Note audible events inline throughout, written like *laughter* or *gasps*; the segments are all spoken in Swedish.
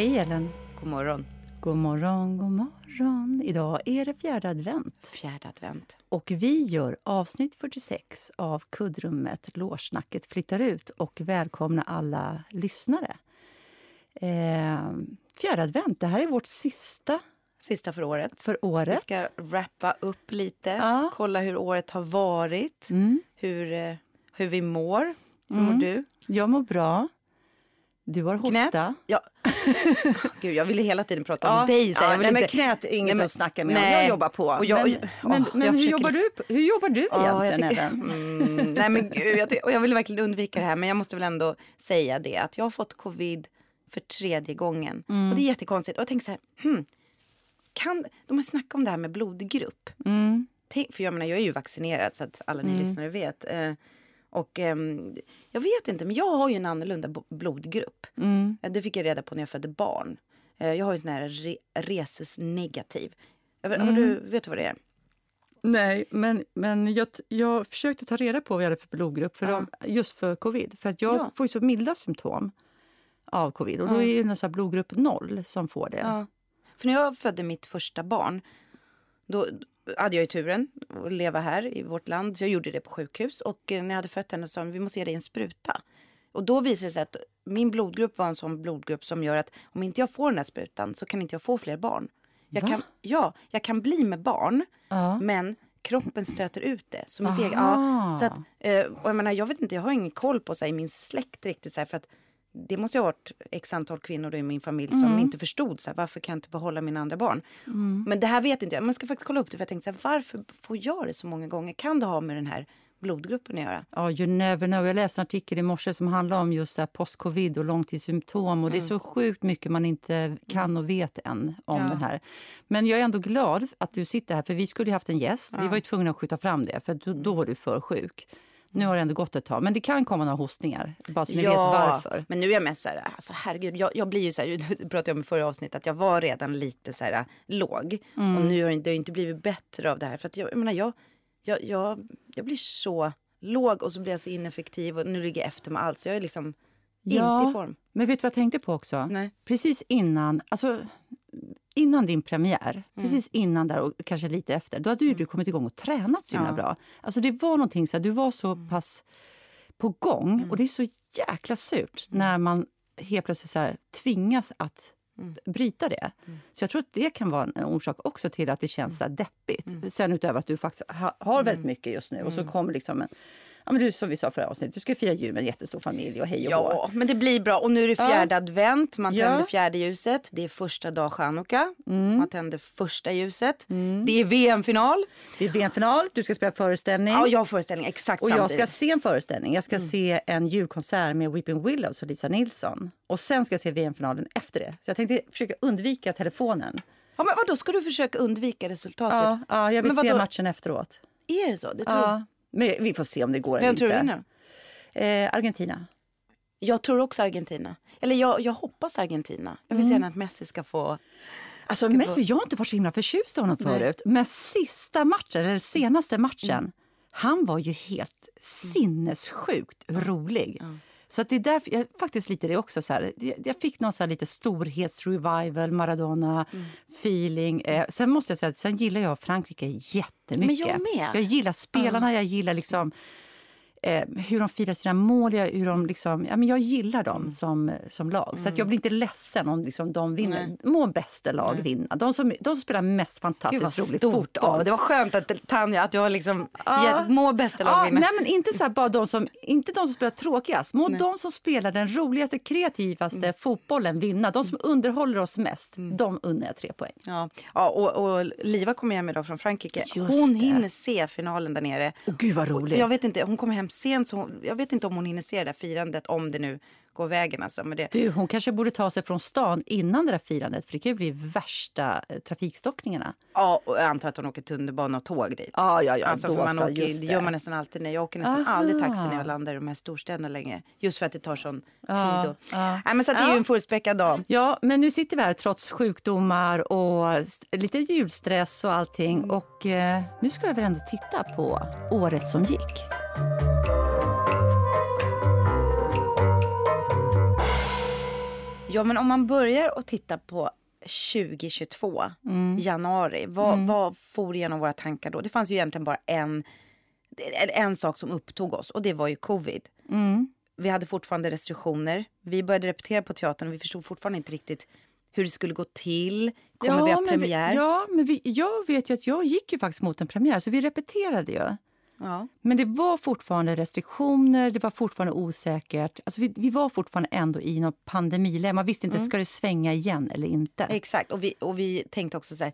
Hej Ellen. God morgon. God morgon, god morgon. Idag är det fjärde advent. Fjärde advent. Och vi gör avsnitt 46 av kuddrummet Lårsnacket flyttar ut och välkomna alla lyssnare. Eh, fjärde advent, det här är vårt sista Sista för året. för året. Vi ska wrappa upp lite, Ja. kolla hur året har varit, Mm. hur, eh, hur vi mår. Hur Mm. mår du? Jag mår bra. Du har hosta. Knät? Ja. *laughs* Gud, jag ville hela tiden prata Ja, om dig. Så ja, jag nej, men inte... knät är inget Nej, men- att snacka med nej. Jag jobbar på. Och jag- men och- men, åh, men jag hur, jobbar liksom- du, hur jobbar du Ja, jag egentligen, tycker- Ellen? Mm, nej men gud, jag, ty- och jag vill verkligen undvika det här men jag måste väl ändå säga det att jag har fått covid för tredje gången. Mm. Och det är jättekonstigt. Och jag tänker så här, hmm, kan, de har snackat om det här med blodgrupp. Mm. Tänk, för jag menar, jag är ju vaccinerad så att alla ni Mm. lyssnare vet. Eh, och ehm, jag vet inte, men jag har ju en annorlunda blodgrupp. Mm. Eh, Det fick jag reda på när jag födde barn. Eh, jag har ju sån här re, resus negativ. Har Mm. du, vet du vad det är? Nej, men, men jag, jag försökte ta reda på vad jag hade för blodgrupp för Ja. de, just för covid. För att jag Ja. får ju så milda symptom av covid. Och då Ja. är det här blodgrupp noll som får det. För när jag födde mitt första barn, då hade jag ju turen att leva här i vårt land. Så jag gjorde det på sjukhus. Och eh, när jag hade fött henne sa de, vi måste ge dig en spruta. Och då visade det sig att min blodgrupp var en sån blodgrupp som gör att om inte jag får den här sprutan så kan inte jag få fler barn. Jag Va? kan, ja, jag kan bli med barn, Ja. men kroppen stöter ut det. Så, mitt eget, ja, så att, eh, och jag, menar, jag vet inte, jag har ingen koll på så här, i min släkt riktigt. Så här, för att det måste ha varit x antal kvinnor i min familj som inte förstod så här, varför kan jag inte behålla mina andra barn. Men det här vet inte jag. Man ska faktiskt kolla upp det. För jag tänkte så här, varför får jag det så många gånger? Kan det ha med den här blodgruppen att göra? Ja, you never know. Jag läste en artikel i morse som handlar om just post-covid och långtidssymptom. Och Det är så sjukt mycket man inte kan och vet än om Ja. den här. Men jag är ändå glad att du sitter här, för vi skulle ju haft en gäst. Vi var ju tvungna att skjuta fram det, för då, då var du för sjuk. Nu har det ändå gått ett tag, men det kan komma några hostningar. Bara så ni vet varför. men nu är jag mest så här, alltså herregud, jag, jag blir ju så här, *laughs* det pratade om i förra avsnittet, att jag var redan lite så här låg. Mm. Och nu har det inte- det har inte blivit bättre av det här. För att jag, jag menar, jag, jag, jag, jag blir så låg och så blir jag så ineffektiv och nu ligger jag efter med allt. Så jag är liksom inte i form. Men vet du vad jag tänkte på också? Nej. Precis innan, alltså, innan din premiär, Mm. precis innan där och kanske lite efter, då hade ju du kommit igång och tränat så Ja. bra. Alltså det var någonting så här, du var så pass på gång Mm. och det är så jäkla surt när man helt plötsligt så här, tvingas att Mm. bryta det. Så jag tror att det kan vara en orsak också till att det känns så här deppigt. Mm. Sen utöver att du faktiskt ha, har väldigt mycket just nu och så kommer liksom en, ja men du som vi sa förra avsnittet, du ska fira jul med en jättestor familj och hej och hå. Ja, men det blir bra. Och nu är det fjärde advent, man Ja. tänder fjärde ljuset. Det är första dag chanukka, Mm. man tänder första ljuset. Det är VM-final. Det är VM-final, du ska spela föreställning. Ja, jag har föreställning exakt och jag samtidigt. ska se en föreställning. Jag ska se en julkonsert med Weeping Willows och Lisa Nilsson. Och sen ska jag se VM-finalen efter det. Så jag tänkte försöka undvika telefonen. Ja, men vadå, ska du försöka undvika resultatet? Ja, ja jag vill se matchen efteråt. Är det så? Det tror Ja, men vi får se om det går Vem eller tror du inte. vinner? Eh, Argentina. Jag tror också Argentina. Eller jag, jag hoppas Argentina. Jag Mm. vill gärna att Messi ska få... Alltså, Ska Messi, få- jag har inte varit så himla förtjust i honom Nej. förut. Men sista matchen, eller senaste matchen, Mm. han var ju helt sinnessjukt rolig. Så att det är därför, jag, faktiskt lite det också. Så här, jag, fick någon så lite storhetsrevival, Maradona-feeling. Eh, sen måste jag säga att sen gillar jag Frankrike jättemycket. Men jag med. Jag gillar spelarna, jag gillar liksom eh, hur de firar sina mål. Jag, hur de liksom, ja, men jag gillar dem som, som lag. Så att jag blir inte ledsen om liksom, de vinner. Nej. Må bästa lag vinna. De som, de som spelar mest fantastiskt rolig stort fotboll. Det var skönt att Tanja, att du har liksom Ja. gett må bästa lag Ja, vinna. nej, men inte så bara de som, inte de som spelar tråkigast. Må de som spelar den roligaste, kreativaste Mm. fotbollen vinna. De som underhåller oss mest, de unnar jag tre poäng. Ja, ja och, och Liva kommer hem idag från Frankrike. Just hon det. hinner se finalen där nere. Åh, gud vad roligt. Jag vet inte, hon kommer hem Liksom sent så hon, jag vet inte om hon hinner se det där firandet om det nu går vägen alltså. Men det, Du, hon kanske borde ta sig från stan innan det där firandet för det kan ju bli värsta eh, trafikstockningarna. ja, och jag antar att hon åker tunnelbana och tåg dit. Ja, ja, ja. Alltså, då man så, åker, just det gör man nästan alltid. När jag åker nästan Aha. aldrig taxi när jag landar i de här storstäderna längre. Just för att det tar sån Ja, tid. Och... Nej, men så det är ju en fullspäckad dag. Ja, men nu sitter vi här trots sjukdomar och lite julstress och allting. Och eh, nu ska vi väl ändå titta på året som gick. Ja, men om man börjar att titta på 2022, januari, vad, vad for genom våra tankar då? Det fanns ju egentligen bara en, en sak som upptog oss och det var ju covid. Vi hade fortfarande restriktioner. Vi började repetera på teatern och vi förstod fortfarande inte riktigt hur det skulle gå till. Kommer vi ha men premiär? Vi, ja, men vi, jag vet ju att jag gick ju faktiskt mot en premiär, så vi repeterade ju. Ja. Men det var fortfarande restriktioner, det var fortfarande osäkert. Alltså vi, vi var fortfarande ändå i något pandemiläge. Man visste inte, Mm. ska det svänga igen eller inte? Exakt, och vi, och vi tänkte också så här,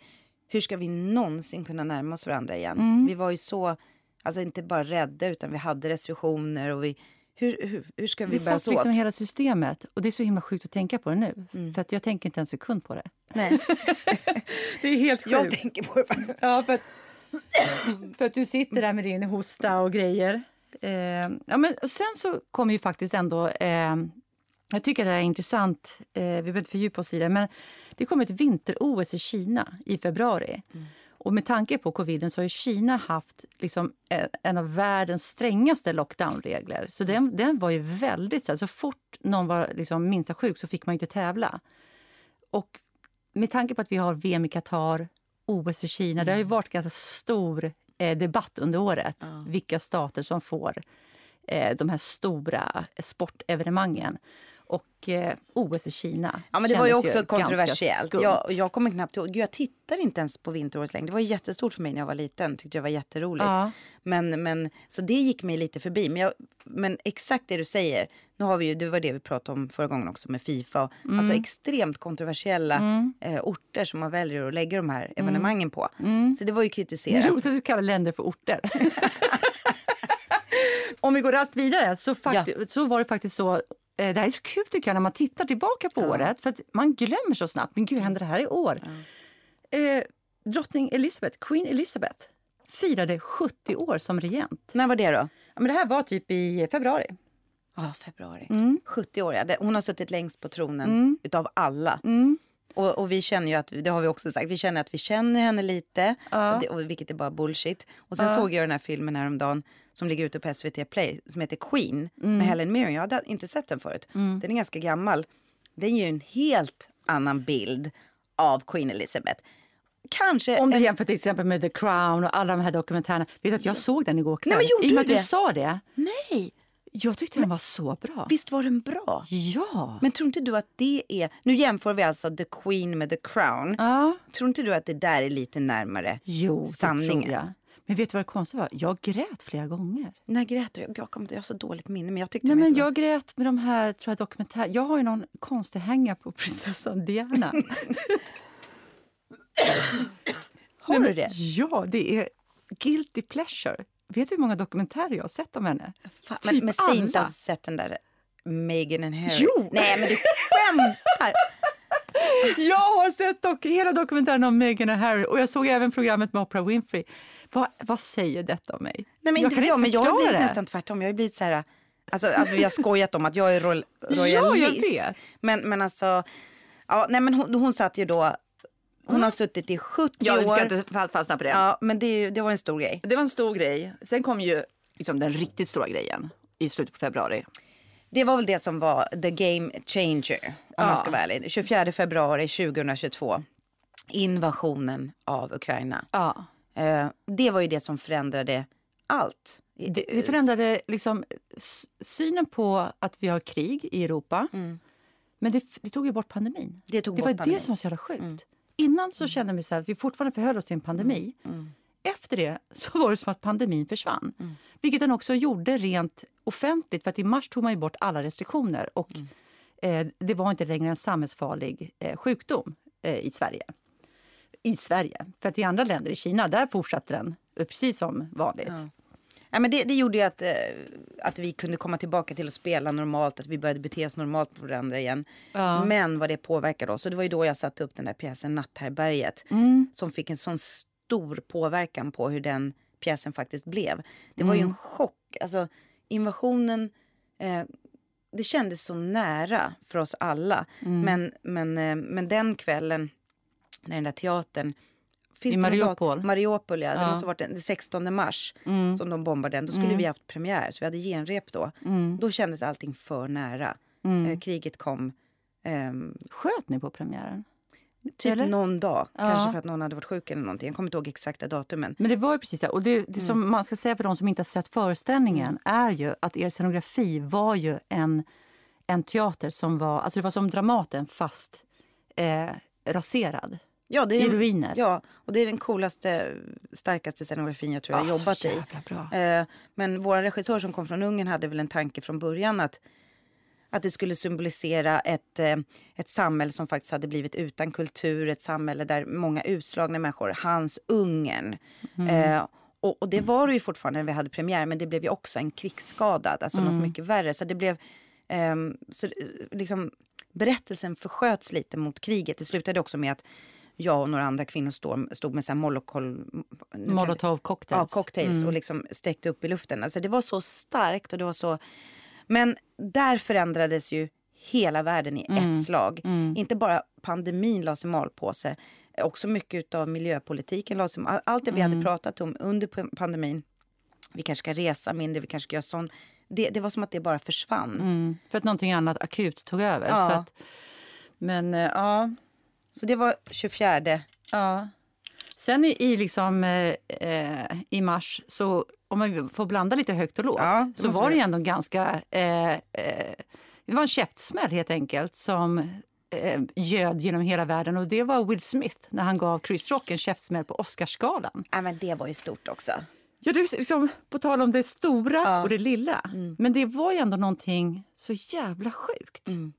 hur ska vi någonsin kunna närma oss varandra igen? Mm. Vi var ju så, alltså inte bara rädda utan vi hade restriktioner och vi, hur, hur, hur ska vi Det bära oss liksom åt? hela systemet. Och det är så himla sjukt att tänka på det nu. Mm. För att jag tänker inte en sekund på det. Nej, *laughs* Det är helt jag tänker på det. Ja, för för att du sitter där med din hosta och grejer. Eh, ja, men och sen så kommer ju faktiskt ändå... Eh, jag tycker att det är intressant. Eh, vi behöver inte fördjupa oss i det. Men det kommer ett vinter-OS i Kina i februari. Och med tanke på coviden så har Kina haft liksom eh, en av världens strängaste lockdownregler. Så den, den var ju väldigt... Så, här, så fort någon var liksom minsta sjuk så fick man inte tävla. Och med tanke på att vi har VM i Qatar, OS i Kina, det har ju varit ganska stor eh, debatt under året. Vilka stater som får eh, de här stora sportevenemangen. Och eh, OS i Kina Ja men det var ju också ganska kontroversiellt. Jag, jag kommer knappt ihåg, jag tittar inte ens på vinter längre. Det var ju jättestort för mig när jag var liten, tyckte jag var jätteroligt. Ja. Men, men, så det gick mig lite förbi. Men, jag, men exakt det du säger, nu har vi ju, det var det vi pratade om förra gången också med Fifa. Mm. Alltså extremt kontroversiella eh, orter som man väljer att lägga de här evenemangen på. Så det var ju Mm. Det är kritiserat. roligt att du kallar länder för orter. *laughs* Om vi går raskt vidare så, fakti- så var det faktiskt så eh, det här är så kul tycker jag när man tittar tillbaka på året för att man glömmer så snabbt. Men gud, händer det här i år? Eh, drottning Elizabeth, Queen Elizabeth, firade 70 år som regent. När var det då? Ja, men det här var typ i februari. Ja, februari. Mm. 70 år, ja. Det- Hon har suttit längst på tronen utav alla. Mm. Och, och vi känner ju att, det har vi också sagt, vi känner att vi känner henne lite. Ja. Och det, och vilket är bara bullshit. Och sen såg jag den här filmen häromdagen som ligger ute på SVT Play som heter Queen Mm. med Helen Mirren. Jag hade inte sett den förut. Den är ganska gammal. Den ger en helt annan bild av Queen Elizabeth. Kanske Om du en, jämför till exempel med The Crown och alla de här dokumentärerna. Vet du att jag såg den igår kväll? Nej, men gjorde I och med du att du det? sa det. Nej, Jag tyckte den var så bra. visst var den bra? Ja. Men tror inte du att det är... Nu jämför vi alltså The Queen med The Crown. ja. Tror inte du att det där är lite närmare Jo, sanningen? tror jag. Men vet du vad det konstiga var? Jag grät flera gånger. När grät du? Jag, kommer jag har så dåligt minne, men jag tyckte Nej, men jag grät med de här tror jag, dokumentär... Jag har ju någon konstig hänga på *laughs* prinsessan Diana. Har du det? Ja, det är guilty pleasure. Vet du hur många dokumentärer jag har sett om henne? Fan, Typ men, men säg inte att du sett den där Meghan and Harry. Jo! Nej, men du skämtar! *laughs* Jag har sett dock hela dokumentären om Meghan och Harry och jag såg även programmet med Oprah Winfrey. Vad, vad säger detta om mig? Nej, men jag inte kan jag, men jag har blivit det. nästan tvärtom. Jag har blivit så här... Alltså, att vi har skojat om att jag är royal, *laughs* royalist. vet. Men, men alltså... Ja, nej, men hon, hon satt ju då... Hon har suttit i 70 Ja, vi ska år. inte fa- fastna på det. Ja, men det, ju- det var en stor grej. Det var en stor grej. Sen kom ju liksom den riktigt stora grejen i slutet på februari. Det var väl det som var the game changer, om Ja. man ska vara ärlig. 24 februari 2022. Invasionen av Ukraina. Ja. Eh, det var ju det som förändrade allt. Det, det förändrade liksom synen på att vi har krig i Europa. Men det, det tog ju bort pandemin. Mm. Det det var pandemin. det som var så jävla sjukt. Innan så kände vi så att vi fortfarande förhöll oss till en pandemi. Mm. Efter det så var det som att pandemin försvann. Vilket den också gjorde rent offentligt. För att i mars tog man bort alla restriktioner. Och Mm. eh, det var inte längre en samhällsfarlig eh, sjukdom eh, i Sverige. I Sverige. För att i andra länder, i Kina, där fortsatte den precis som vanligt. Ja, men det, det gjorde ju att, eh, att vi kunde komma tillbaka till att spela normalt, att vi började bete oss normalt på varandra igen. Ja. Men vad det påverkade oss. Och det var ju då jag satte upp den där pjäsen Natthärbärget. Mm. Som fick en sån stor påverkan på hur den pjäsen faktiskt blev. Det var ju Mm. en chock. Alltså invasionen, eh, det kändes så nära för oss alla. Mm. Men, men, eh, men den kvällen, när den där teatern Finns I Mariupol? Mariupol, ja. Det Ja. Mm. måste ha varit den den 16 mars som de bombade den. Då skulle vi haft premiär, så vi hade genrep då. Mm. Då kändes allting för nära. Eh, kriget kom Um, Sköt ni på premiären? Typ Eller? någon dag, Ja. kanske för att någon hade varit sjuk eller någonting. Jag kommer inte ihåg exakta datumen. Men det var ju precis det. Och det, det Mm. som man ska säga för de som inte har sett föreställningen är ju att er scenografi var ju en, en teater som var, alltså det var som Dramaten fast eh, raserad. Ja, det I är, ruiner. Ja, och det är den coolaste, starkaste scenografin jag tror jag har Ah, jobbat i. Eh, men vår regissör som kom från Ungern hade väl en tanke från början att, att det skulle symbolisera ett, eh, ett samhälle som faktiskt hade blivit utan kultur, ett samhälle där många utslagna människor, hans Ungern. Eh, och, och det var det ju fortfarande när vi hade premiär, men det blev ju också en krigsskadad, alltså något mycket värre. Så det blev, ehm, så, eh, liksom, berättelsen försköts lite mot kriget. Det slutade också med att jag och några andra kvinnor stod, stod med så här molokol... Molotov cocktails. Ja, cocktails och liksom sträckte upp i luften. Alltså det var så starkt och det var så... Men där förändrades ju hela världen i ett slag. Inte bara pandemin lades i malpåse, också mycket av miljöpolitiken lades i Allt det vi hade pratat om under pan- pandemin. Vi kanske ska resa mindre, vi kanske ska göra sån... Det, det var som att det bara försvann. Mm, för att någonting annat akut tog över. Ja. Så att, men eh, ja, Så det var 24. ja. Sen i, i, liksom, eh, eh, i mars, så om man får blanda lite högt och lågt, Ja, så var det ändå ganska... Eh, eh, det var en käftsmäll helt enkelt som eh, göd genom hela världen. Och Det var Will Smith när han gav Chris Rock en käftsmäll på Oscarsgalan. Ja, men det var ju stort också. Ja, det är liksom, på tal om det stora Ja. Mm. och det lilla. Men det var ju ändå någonting så jävla sjukt. Mm.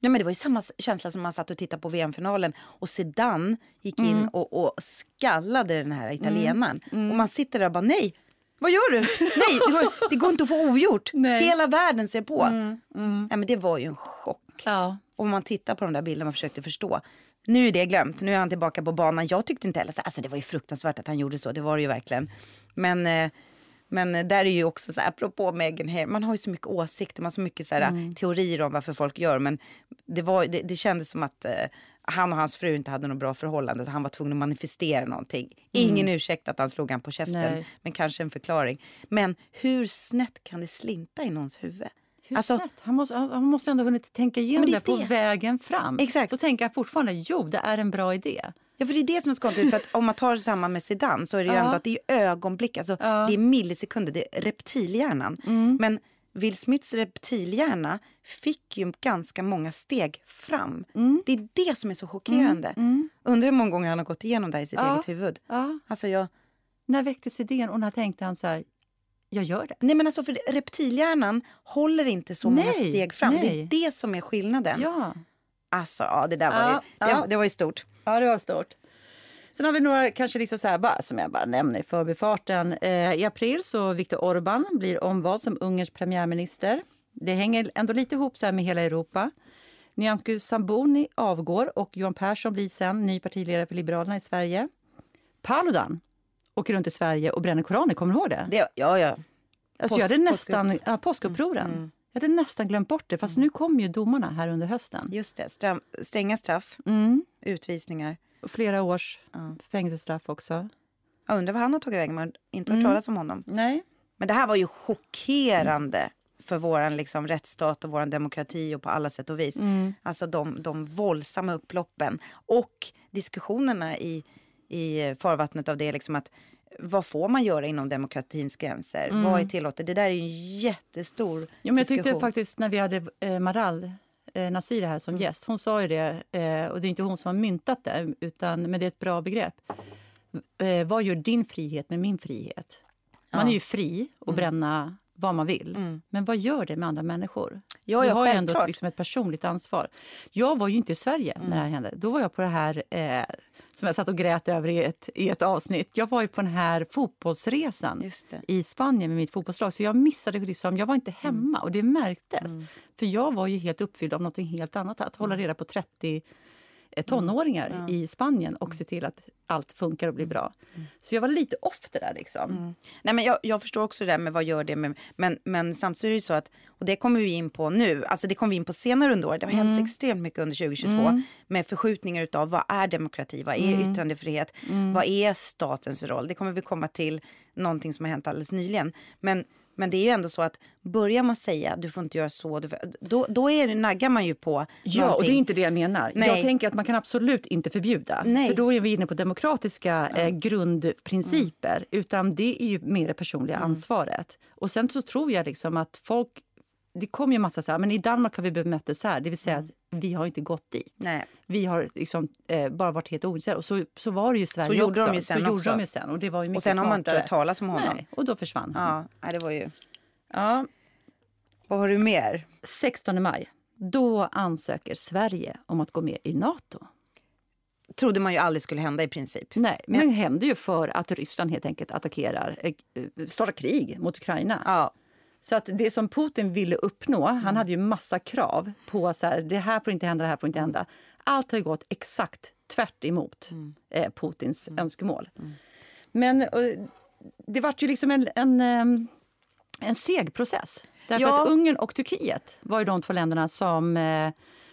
Ja, men det var ju samma känsla som man satt och tittade på VM-finalen och Zidane gick in Mm. och, och skallade den här italienaren. Och man sitter där och bara nej, vad gör du? *laughs* Nej, det går, det går inte att få ogjort. Nej. Mm, Hela världen ser på. Ja, men det var ju en chock. Ja. Och om man tittar på de där bilderna och försökte förstå. Nu är det glömt, nu är han tillbaka på banan. Jag tyckte inte heller så, alltså det var ju fruktansvärt att han gjorde så, det var det ju verkligen. Men, eh, men eh, där är ju också så här, apropå Meghan Hair, man har ju så mycket åsikter, man har så mycket så här, Mm. teorier om varför folk gör, men det, var, det, det kändes som att eh, han och hans fru inte hade något bra förhållande, så han var tvungen att manifestera någonting. Ingen ursäkt att han slog han på käften, Mm. Nej. men kanske en förklaring. Men hur snett kan det slinta i någons huvud? Hur Alltså- snett? Han måste, han måste ändå ha hunnit tänka igenom det, det på vägen fram. Exakt. Då tänker jag fortfarande, jo, det är en bra idé. Ja, för det är det som är så. För att om man tar det samman med Zidane så är det ju ändå att det är ögonblick, alltså. Mm. det är millisekunder, det är reptilhjärnan. Men Will Smiths reptilhjärna fick ju ganska många steg fram. Mm. Det är det som är så chockerande. Undrar hur många gånger han har gått igenom det i sitt Ja. eget huvud. Ja. Alltså jag, När väcktes idén och när tänkte han så här, jag gör det? nej men alltså för reptilhjärnan håller inte så många Nej, steg fram. Det nej. är det som är skillnaden. Ja. Alltså ja, det där var Ja, ju, det, ja. det var ju stort. Ja, det var stort. Sen har vi några, kanske liksom så här, bara, som jag bara nämner i förbifarten. Eh, I april så Viktor Orbán blir omvald som Ungerns premiärminister. Det hänger ändå lite ihop så med hela Europa. Nyamko Sabuni avgår och Johan Persson blir sen ny partiledare för Liberalerna i Sverige. Paludan åker runt i Sverige och bränner koraner, kommer du ihåg det? Det, ja, ja. Alltså jag hade nästan, ja, påskupproren. Jag hade nästan glömt bort det, fast nu kommer ju domarna här under hösten. Just det, stram, stränga straff, Mm. utvisningar. Och flera års Ja. fängelsestraff också. Jag undrar vad han har tagit vägen. Man har inte hört Mm. talas om honom. Nej. Men det här var ju chockerande för vår liksom, rättsstat och vår demokrati och på alla sätt och vis. Mm. Alltså de, de våldsamma upploppen och diskussionerna i, i farvattnet av det. Liksom att, vad får man göra inom demokratins gränser? Vad är tillåtet? Det där är ju en jättestor Mm. Jo, men jag tyckte diskussion. faktiskt när vi hade eh, Maral eh, Nasir här som gäst, hon sa ju det, eh, och det är inte hon som har myntat det, utan, men det är ett bra begrepp. Eh, vad gör din frihet med min frihet? Man är ju fri att bränna vad man vill, men vad gör det med andra människor? Ja, har ju ändå självklart. liksom ett personligt ansvar. Jag var ju inte i Sverige när det här hände. Då var jag på det här eh, som jag satt och grät över i ett, i ett avsnitt. Jag var ju på den här fotbollsresan i Spanien med mitt fotbollslag. Så jag missade liksom, jag var inte hemma och det märktes. För jag var ju helt uppfylld av något helt annat. Att hålla reda på 30 eh, tonåringar i Spanien och se till att allt funkar och blir bra. Så jag var lite off det där liksom. Nej, men jag, jag förstår också det där med vad gör det med... Men, men samtidigt är det så att, och det kommer vi in på nu, alltså det kommer vi in på senare under året. Det har hänt så extremt mycket under 2022 med förskjutningar utav vad är demokrati, vad är yttrandefrihet, vad är statens roll? Det kommer vi komma till någonting som har hänt alldeles nyligen. Men, Men det är ju ändå så att börjar man säga du får inte göra så, då, då är det, naggar man ju på Ja, någonting. och det är inte det jag menar. Nej. Jag tänker att man kan absolut inte förbjuda. Nej. För då är vi inne på demokratiska eh, grundprinciper. Utan det är ju mer det personliga ansvaret. Och sen så tror jag liksom att folk det kommer ju massa så här, men i Danmark har vi bemött det så här, det vill säga att vi har inte gått dit. Nej. Vi har liksom, eh, bara varit helt ointresserade. Och så, så var det ju Sverige Så gjorde också. de ju sen så gjorde också. de ju sen. Och det var ju mycket Och sen har man inte hört talas om honom. Nej, och då försvann han. Ja, det var ju... Ja. Vad har du mer? 16 maj, då ansöker Sverige om att gå med i Nato. Trodde man ju aldrig skulle hända i princip. Nej, men det händer ju för att Ryssland helt enkelt attackerar, eh, startar krig mot Ukraina. Ja. Så att det som Putin ville uppnå, han hade ju massa krav på så här, det här får inte hända, det här får inte hända. Allt har gått exakt tvärt emot eh, Putins önskemål. Men eh, det var ju liksom en, en, eh, en seg process. Därför Ja. att Ungern och Turkiet var ju de två länderna som eh,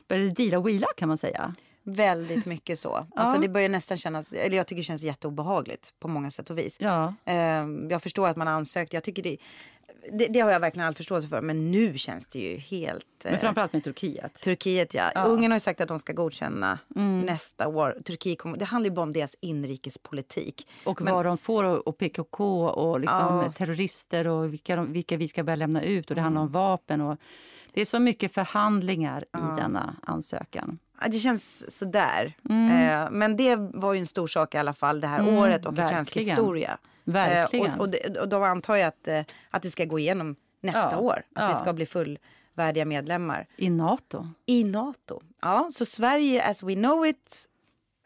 började deala och wheela kan man säga. Väldigt mycket så. *laughs* Alltså det börjar nästan kännas, eller jag tycker det känns jätteobehagligt på många sätt och vis. Ja. Ehm, jag förstår att man har ansökt, jag tycker det, det, det har jag verkligen all förståelse för. Men nu känns det ju helt... Men eh, framförallt med Turkiet. Turkiet ja. Ungern har ju sagt att de ska godkänna nästa år. Turkiet kommer, det handlar ju bara om deras inrikespolitik. Och vad de får och, och PKK och liksom Ja. terrorister och vilka, de, vilka vi ska börja lämna ut. Och Det handlar om vapen. Och det är så mycket förhandlingar i denna ansökan. Det känns sådär. Eh, men det var ju en stor sak i alla fall det här året och i svensk verkligen. historia. Verkligen. Eh, och, och, det, och då antar jag att, eh, att det ska gå igenom nästa Ja, år. Att vi ja. ska bli fullvärdiga medlemmar I Nato. i Nato. Ja, så Sverige as we know it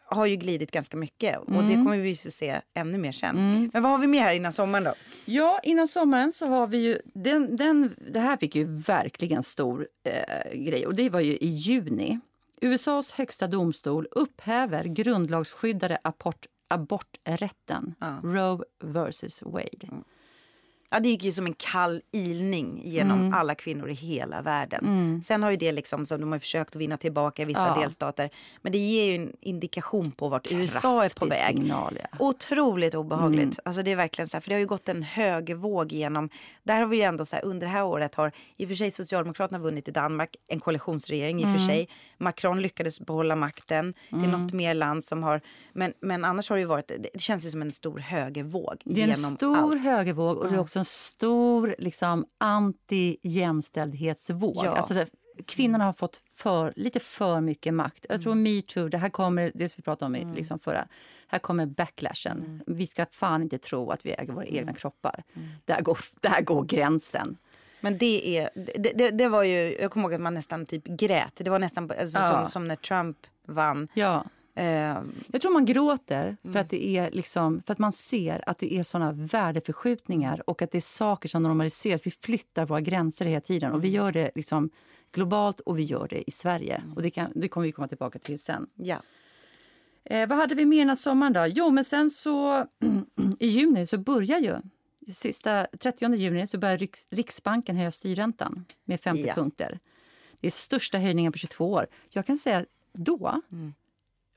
har ju glidit ganska mycket och det kommer vi ju se ännu mer sen. Men vad har vi mer här innan sommaren då? Ja, innan sommaren så har vi ju... Den, den, det här fick ju verkligen stor eh, grej. Och Det var ju i juni. USAs högsta domstol upphäver grundlagsskyddade abort, aborträtten. Roe versus Wade. Ja, det gick ju som en kall ilning genom Mm. alla kvinnor i hela världen. Sen har ju det liksom, som de har försökt att vinna tillbaka i vissa Ja. delstater. Men det ger ju en indikation på vart USA är på Kraftig väg. Signal, ja. Otroligt obehagligt. Mm. Alltså det är verkligen så här, för det har ju gått en högervåg genom... Där har vi ju ändå så här, under det här året har i och för sig Socialdemokraterna vunnit i Danmark, en koalitionsregering i och Mm. för sig. Macron lyckades behålla makten. Det är något mer land som har... Men, men annars har det ju varit, det känns ju som en stor högervåg Det är en stor allt. högervåg och det är också en stor liksom, anti-jämställdhetsvåg. Ja. Alltså det, kvinnorna har fått för, lite för mycket makt. Jag tror metoo, det här kommer, det som vi pratade om i liksom förra, här kommer backlashen. Vi ska fan inte tro att vi äger våra egna kroppar. Där, går, där går gränsen. Men det är, det, det, det var ju, jag kommer ihåg att man nästan typ grät. Det var nästan alltså, Ja. som, som när Trump vann. Ja. Eh, Jag tror man gråter för att, det är liksom, för att man ser att det är såna värdeförskjutningar och att det är saker som normaliseras. Vi flyttar våra gränser hela tiden och vi gör det liksom globalt och vi gör det i Sverige. Och det, kan, det kommer vi komma tillbaka till sen. ja. Eh, vad hade vi mer den sommaren då? Jo, men sen så *clears throat* i juni så börjar ju sista 30 juni så börjar Riks, Riksbanken höja styrräntan med 50 Ja. punkter. Det är största höjningen på 22 år. Jag kan säga då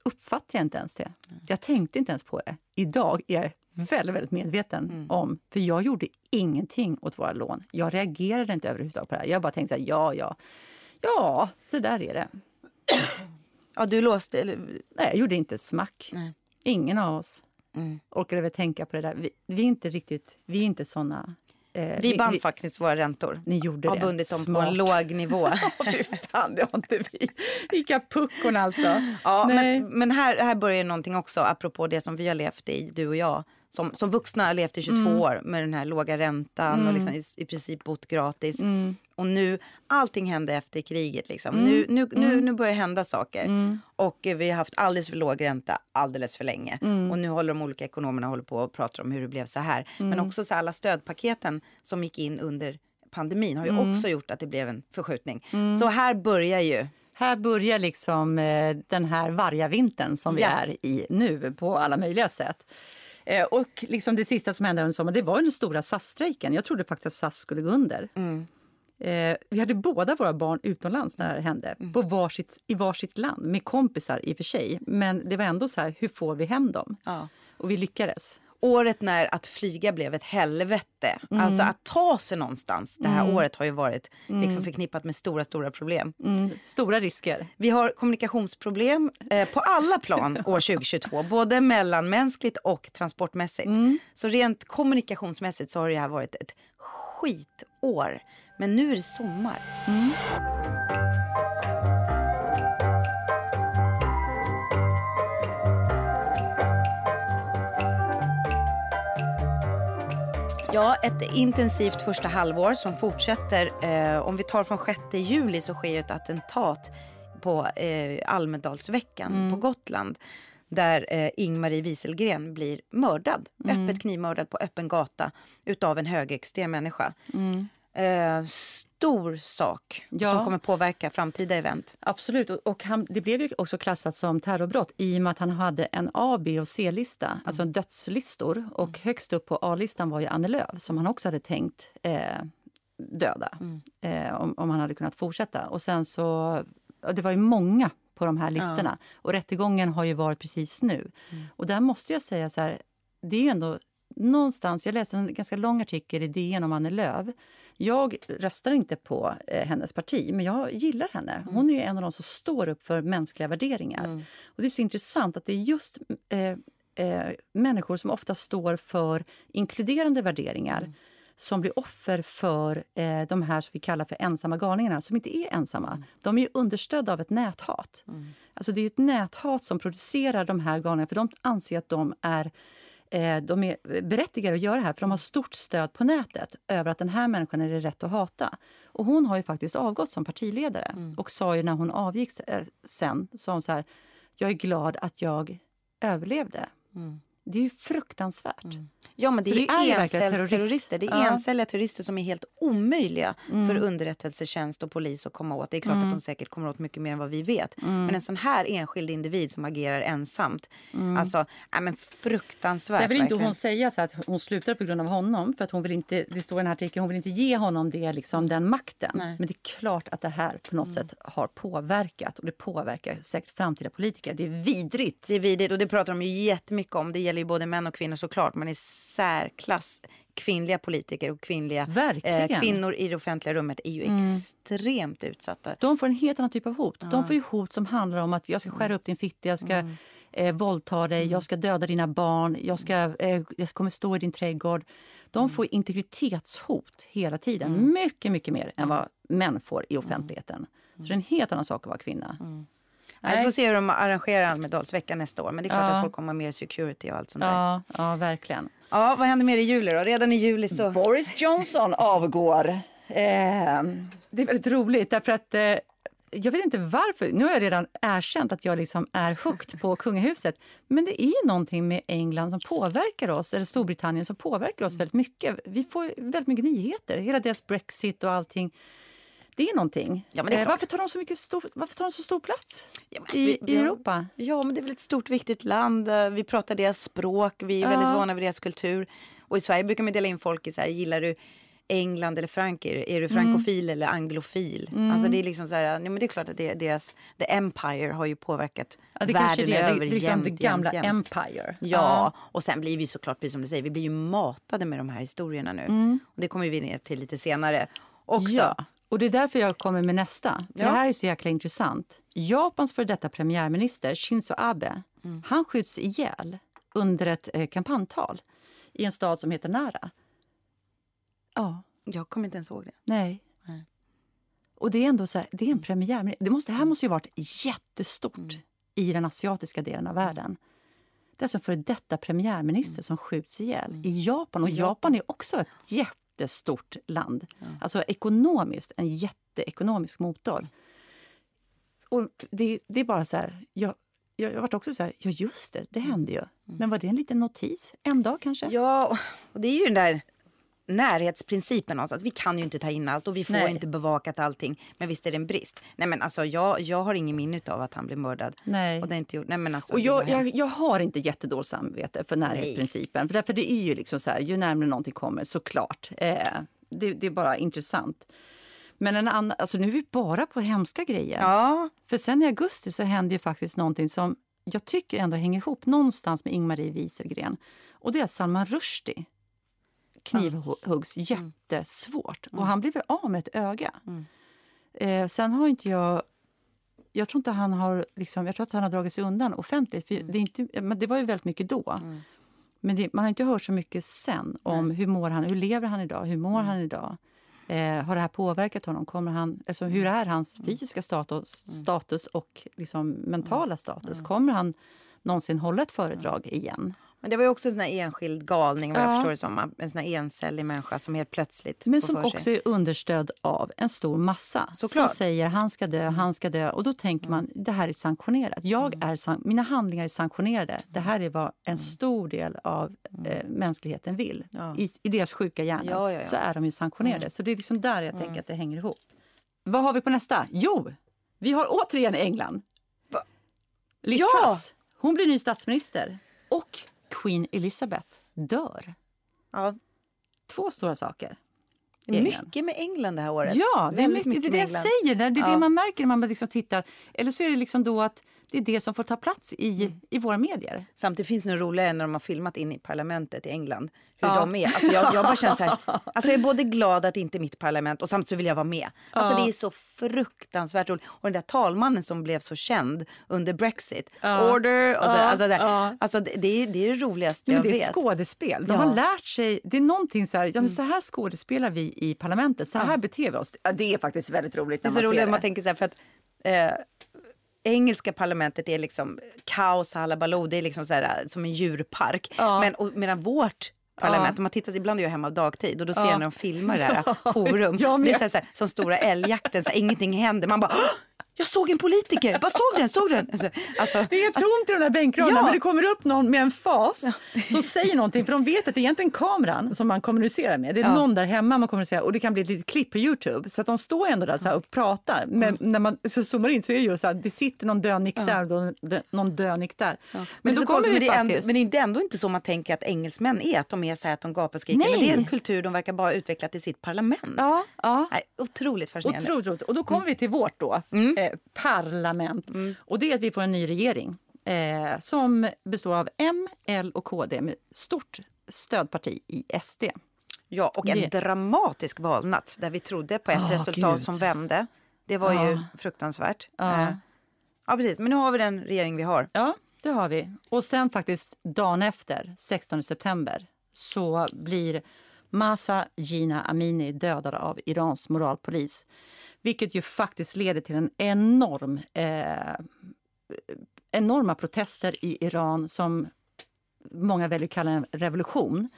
uppfattade jag inte ens det. Jag tänkte inte ens på det. Idag är jag väldigt, väldigt medveten om, för jag gjorde ingenting åt våra lån. Jag reagerade inte överhuvudtaget på det här. Jag bara tänkte så här, ja, ja, ja, så där är det. ja, du låste... Eller, Nej, jag gjorde inte smack. Nej. Ingen av oss orkade väl tänka på det där. Vi, vi är inte riktigt, vi är inte såna. Eh, vi band faktiskt våra räntor. Ni gjorde Har det. bundit dem på Smart. en låg nivå. *laughs* Fy fan, det har inte vi. Vilka puckon alltså. ja, Nej. men, men här, här börjar ju någonting också, apropå det som vi har levt i, du och jag. Som, som vuxna levt i 22 Mm. år med den här låga räntan och liksom i, i princip bott gratis. Mm. Och nu, allting hände efter kriget. Liksom. Nu, nu, Mm. nu, nu börjar hända saker. Och eh, vi har haft alldeles för låg ränta alldeles för länge. Mm. Och nu håller de olika ekonomerna håller på och pratar om hur det blev så här. Mm. Men också så alla stödpaketen som gick in under pandemin har ju Mm. också gjort att det blev en förskjutning. Så här börjar ju Här börjar liksom eh, den här vargavintern som vi Ja. är i nu på alla möjliga sätt. Eh, och liksom det sista som hände under sommaren det var den stora SAS-strejken. Jag trodde faktiskt att SAS skulle gå under. Eh, vi hade båda våra barn utomlands när det här hände, på varsitt, i varsitt land, med kompisar i och för sig. Men det var ändå så här, hur får vi hem dem? Ja. Och vi lyckades. Året när att flyga blev ett helvete. Mm. Alltså att ta sig någonstans det här mm. året har ju varit liksom mm. förknippat med stora, stora problem. Mm. Stora risker. Vi har kommunikationsproblem eh, på alla plan *laughs* år 2022, både mellanmänskligt och transportmässigt. Mm. Så rent kommunikationsmässigt så har det här varit ett skitår. Men nu är det sommar. Ja, ett intensivt första halvår som fortsätter. Eh, om vi tar från 6 juli så sker ett attentat på eh, Almedalsveckan mm. på Gotland där eh, Ingmarie Wieselgren blir mördad, mm. öppet knivmördad på öppen gata utav en högerextrem människa. Mm. Eh, stor sak ja. som kommer påverka framtida event. Absolut. Och han, det blev ju också klassat som terrorbrott i och med att han hade en A, B och C-lista, mm. alltså dödslistor. Och mm. högst upp på A-listan var ju Annie Lööf som han också hade tänkt eh, döda mm. eh, om, om han hade kunnat fortsätta. Och sen så, det var ju många på de här listorna. Ja. Och rättegången har ju varit precis nu. Mm. Och där måste jag säga så här, det är ändå någonstans, jag läste en ganska lång artikel i DN om Annie Lööf. Jag röstar inte på eh, hennes parti, men jag gillar henne. Mm. Hon är en av de som står upp för mänskliga värderingar. Mm. Och Det är så intressant att det är just eh, eh, människor som ofta står för inkluderande värderingar mm. som blir offer för eh, de här som vi kallar för ensamma galningarna, som inte är ensamma. Mm. De är understödda av ett näthat. Mm. Alltså det är ett näthat som producerar de här galningarna, för de anser att de är de är berättigade att göra det här för de har stort stöd på nätet över att den här människan är det rätt att hata. Och hon har ju faktiskt avgått som partiledare mm. och sa ju när hon avgick eh, sen, sa hon så här, jag är glad att jag överlevde. Mm. Det är ju fruktansvärt. Mm. Ja, men det är, det ju encellsterrorister. Det är ja. encelliga terrorister som är helt omöjliga mm. för underrättelsetjänst och polis att komma åt. Det är klart mm. att de säkert kommer åt mycket mer än vad vi vet. Mm. Men en sån här enskild individ som agerar ensamt, mm. alltså, ja, men fruktansvärt. Sen vill inte hon säga så att hon slutar på grund av honom, för att hon vill inte, det står i den här artikeln, hon vill inte ge honom det, liksom, den makten. Nej. Men det är klart att det här på något mm. sätt har påverkat och det påverkar säkert framtida politiker. Det är vidrigt. Det är vidrigt och det pratar de ju jättemycket om. Det gäller ju både män och kvinnor såklart, men i särklass kvinnliga politiker och kvinnliga eh, kvinnor i det offentliga rummet är ju mm. extremt utsatta. De får en helt annan typ av hot. Ja. De får ju hot som handlar om att jag ska skära upp din fitta, jag ska mm. eh, våldta dig, mm. jag ska döda dina barn, jag, ska, eh, jag kommer stå i din trädgård. De mm. får integritetshot hela tiden. Mm. Mycket, mycket mer än vad män får i offentligheten. Så det är en helt annan sak att vara kvinna. Nej. Vi får se hur de arrangerar Almedalsveckan nästa år. Men det är klart ja. att folk kommer mer security och allt sånt ja, där. Ja, verkligen. Ja, vad händer mer i juli då? Redan i juli så... Boris Johnson avgår. Eh, det är väldigt roligt därför att eh, jag vet inte varför. Nu har jag redan erkänt att jag liksom är hooked på kungahuset. Men det är någonting med England som påverkar oss, eller Storbritannien som påverkar oss väldigt mycket. Vi får väldigt mycket nyheter. Hela deras Brexit och allting. Det är någonting. Ja, är eh, varför, tar de så mycket stor, varför tar de så stor plats ja, i, vi, i Europa? Ja, men det är väl ett stort viktigt land. Eh, vi pratar deras språk, vi är väldigt vana vid deras kultur. Och i Sverige brukar man dela in folk i så här, gillar du England eller Frankrike? Är du frankofil mm. eller anglofil? Mm. Alltså det är liksom så här, ja, men det är klart att det, deras, the empire har ju påverkat ja, det världen det, över. Det, det, liksom det gamla jämt, empire. Ja, ja, och sen blir vi såklart, precis som du säger, vi blir ju matade med de här historierna nu. Mm. Och det kommer vi ner till lite senare också. Ja. Och Det är därför jag kommer med nästa. För ja. Det här är så jäkla intressant. Japans för detta premiärminister Shinzo Abe mm. han skjuts ihjäl under ett eh, kampanjtal i en stad som heter Nara. Ja. Jag kommer inte ens ihåg det. Nej. Nej. Och det är ändå så här, det är en premiärminister. Det, måste, det här måste ju varit jättestort mm. i den asiatiska delen av världen. Det är alltså en före detta premiärminister mm. som skjuts ihjäl mm. i Japan. Och Japan är också ett jätte jättestort land. Ja. Alltså ekonomiskt, en jätteekonomisk motor. Och det, det är bara så här, jag, jag, jag varit också så här, ja just det, det hände ju. Mm. Men var det en liten notis? En dag kanske? Ja, och det är ju den där närhetsprincipen någonstans. Vi kan ju inte ta in allt och vi får Nej. inte bevakat allting. Men visst är det en brist. Nej men alltså jag, jag har ingen minne av att han blev mördad. Nej. Och det är inte gjort. Nej men alltså. Och jag, jag, jag, har inte jättedåligt samvete för närhetsprincipen. Nej. För därför det är ju liksom så här, ju närmare någonting kommer såklart. Eh, det, det är bara intressant. Men en annan, alltså nu är vi bara på hemska grejer. Ja. För sen i augusti så hände ju faktiskt någonting som jag tycker ändå hänger ihop någonstans med Ingmarie Wieselgren. Och det är Salman Rushdie knivhuggs mm. jättesvårt. Mm. Och han blev av med ett öga. Mm. Eh, sen har inte jag... Jag tror inte han har, liksom, jag tror att han har dragit sig undan offentligt. För mm. det, är inte, men det var ju väldigt mycket då. Mm. Men det, man har inte hört så mycket sen om hur mår han, hur lever han idag, hur mår mm. han idag. Eh, har det här påverkat honom? Kommer han, alltså, hur är hans fysiska status, status och liksom mentala status? Kommer han någonsin hålla ett föredrag igen? Men det var ju också en sån enskild galning vad ja. jag förstår det som. En sån encellig människa som helt plötsligt Men som också är understödd av en stor massa Såklart. som säger han ska dö, han ska dö. Och då tänker man det här är sanktionerat. Jag mm. är, mina handlingar är sanktionerade. Det här är vad en mm. stor del av mm. eh, mänskligheten vill. Ja. I, I deras sjuka hjärnor ja, ja, så är de ju sanktionerade. Så det är liksom där jag tänker att det hänger ihop. Vad har vi på nästa? Jo, vi har återigen England. Va? Liz Truss. Hon blir ny statsminister. Och Queen Elizabeth dör. Ja. Två stora saker. Mycket med England det här året. Ja, det är, mycket, mycket det, det jag säger. Det är ja. det man märker när man liksom tittar. Eller så är det liksom då att det är det som får ta plats i, mm. i våra medier. Samtidigt finns det roligare när de har filmat in i parlamentet i England. Hur ja. de är. Alltså jag, jag bara känner så här, *laughs* alltså jag är både glad att det inte är mitt parlament och samtidigt så vill jag vara med. Alltså ja. det är så fruktansvärt roligt. Och den där talmannen som blev så känd under Brexit. Ja. Order! Och så, alltså, det, alltså det, det, är, det är det roligaste jag vet. Det är ett skådespel. De har lärt sig, det är någonting så här, ja, men så här skådespelar vi i parlamentet, så här beter vi oss. det är faktiskt väldigt roligt när det är så roligt det. man tänker så här, för att eh, engelska parlamentet är liksom kaos, halabaloo, det är liksom så här, som en djurpark. Ja. Men, och, medan vårt parlament, ja. man tittar, ibland är jag hemma dagtid och då ser ja. jag när de filmar det här *laughs* forum, det är så här, så här, som stora älgjakten, så här, ingenting händer. Man bara *gasps* *gasps* jag såg en politiker, vad såg den? Såg den? Alltså, alltså, det är alltså, tomt i de där bänkraderna ja. men det kommer upp någon med en fas ja. som säger någonting för de vet att det är egentligen kameran som man kommunicerar med. Det är ja. någon där hemma man kommunicerar och det kan bli ett litet klipp på Youtube så att de står ändå där så och pratar. Men när man så zoomar in så är det ju så här, det sitter någon dönick där och någon dönick där. Men, men, då kommer det, det ändå, men det är ändå inte så man tänker att engelsmän är, att de är så här att de gapar och skriker. Nej. Men det är en kultur de verkar bara utveckla till sitt parlament. Ja, ja. Nej, otroligt fascinerande. Otroligt, och då kommer mm. vi till vårt då, mm. Eh, parlament. Mm. Och det är att vi får en ny regering eh, som består av M, L och KD med stort stödparti i SD. Ja, och en det... dramatisk valnatt där vi trodde på ett oh, resultat Gud. som vände. Det var ja. ju fruktansvärt. Ja. Eh, ja, precis. Men nu har vi den regering vi har. Ja, det har vi. Och sen faktiskt dagen efter, 16 september, så blir Masa Jina Amini dödad av Irans moralpolis. Vilket ju faktiskt leder till en enorm, eh, enorma protester i Iran som många väljer att kalla en revolution.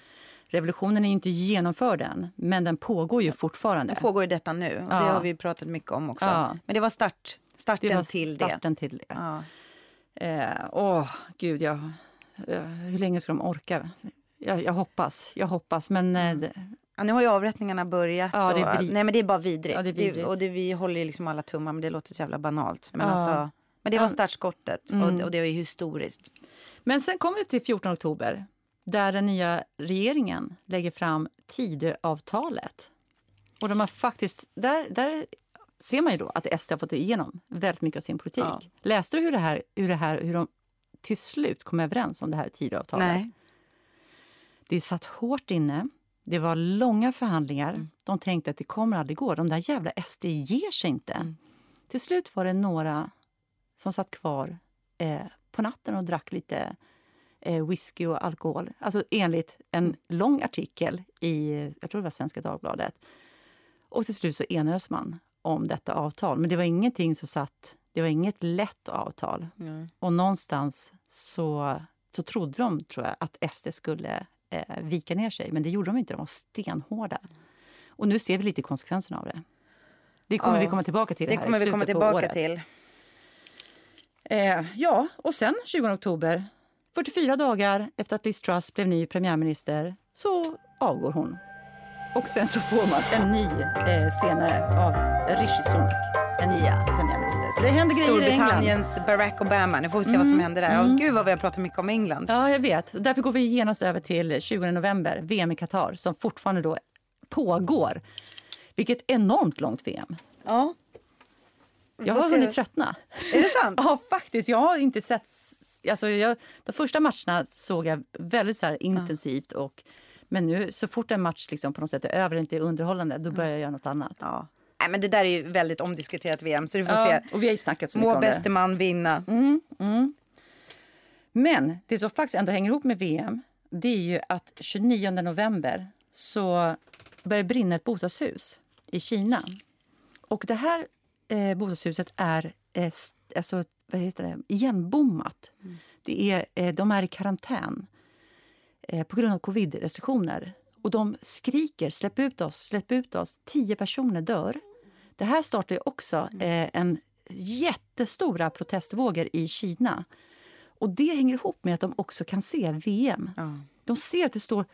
Revolutionen är inte genomförd än, men den pågår ju fortfarande. Det pågår i detta nu. Ja. Det har vi pratat mycket om också. Ja. Men det var start, starten, det var till, starten det. till det. Ja. Eh, åh, gud, jag, hur länge ska de orka? Jag, jag hoppas, jag hoppas. Men eh, mm. Ja, nu har ju avrättningarna börjat. Ja, det är nej, men det är bara vidrigt. Ja, det är vidrigt. Det, och det, vi håller ju liksom alla tummar, men det låter så jävla banalt. Men, ja. alltså, men det var startskottet mm. och, och, det ju historiskt. Men sen kommer vi till 14 oktober där den nya regeringen lägger fram Tidöavtalet. Och de har faktiskt, där, där ser man ju då att SD har fått igenom väldigt mycket av sin politik. Ja. Läste du hur, det här, hur, det här, hur de till slut kom överens om det här Tidöavtalet? Nej. Det satt hårt inne. Det var långa förhandlingar. Mm. De tänkte att det kommer aldrig gå. De där jävla SD ger sig inte. Mm. Till slut var det några som satt kvar eh, på natten och drack lite eh, whisky och alkohol. Alltså enligt en mm. lång artikel i jag tror det var Svenska Dagbladet. Och till slut så enades man om detta avtal. Men det var ingenting som satt... Det var inget lätt avtal. Och någonstans så, så trodde de, tror jag, att SD skulle eh, vika ner sig. Men det gjorde de inte, de var stenhårda. Och nu ser vi lite konsekvenserna av det. Det kommer ja, vi komma tillbaka till. Det, det kommer vi komma tillbaka till. Eh, ja, och sen 20 oktober, 44 dagar efter att Liz Truss blev ny premiärminister, så avgår hon. Och sen så får man en ny eh, senare av Rishi Sunak, en ny premiärminister. Så det händer grejer i England. Storbritanniens Barack Obama. Nu får vi se mm. vad som mm, händer där. Mm. Oh, gud vad vi har pratat mycket om England. Ja, jag vet. Därför går vi genast över till 20 november, VM i Qatar, som fortfarande då pågår. Vilket enormt långt VM. Ja. Jag har hunnit tröttna. Är det sant? *laughs* ja, faktiskt. Jag har inte sett alltså jag, de första matcherna såg jag väldigt så intensivt. Och, men nu så fort en match liksom på något sätt är över, inte är underhållande, då börjar jag göra något annat. Ja. Nej, men det där är ju väldigt omdiskuterat VM, så du får Ja, se. och vi har ju snackat så Må bäste man vinna. Men det som faktiskt ändå hänger ihop med VM det är ju att 29 november så börjar det brinna ett bostadshus i Kina. Och det här eh, bostadshuset är eh, alltså, vad heter det? igenbommat. Det är, eh, de är i karantän eh, på grund av covid-restriktioner. Och de skriker släpp ut oss, släpp ut oss. Tio personer dör. Det här startar ju också eh, en jättestora protestvågor i Kina. Och Det hänger ihop med att de också kan se VM. De ser att det står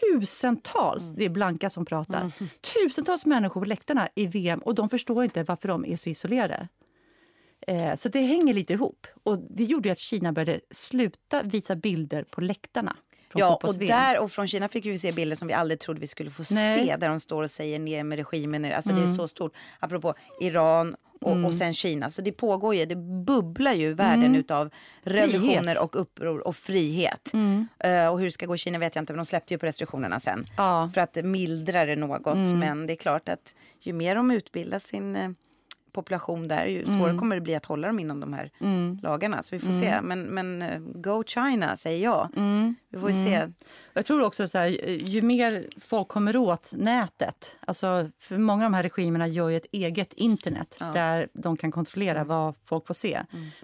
tusentals, det är Blanka som pratar, tusentals människor på läktarna i VM och de förstår inte varför de är så isolerade. Eh, så det hänger lite ihop. Och Det gjorde att Kina började sluta visa bilder på läktarna. Från Ja, och där och från Kina fick vi se bilder som vi aldrig trodde vi skulle få Nej. se. Där de står och säger ner med regimen. Alltså det är så stort. Apropå Iran och, och sen Kina. Så det pågår ju, det bubblar ju världen utav revolutioner Frihet. och uppror och frihet. Eh, och hur det ska gå i Kina vet jag inte, men de släppte ju på restriktionerna sen. Ja. För att mildra det något. Men det är klart att ju mer de utbildar sin eh, population där, ju svårare kommer det bli att hålla dem inom de här lagarna. Så vi får se. Men, men eh, go China, säger jag. Vi får se. Jag tror också så här, ju mer folk kommer åt nätet... Alltså, för Många av de här regimerna gör ju ett eget internet där de kan kontrollera vad folk får se.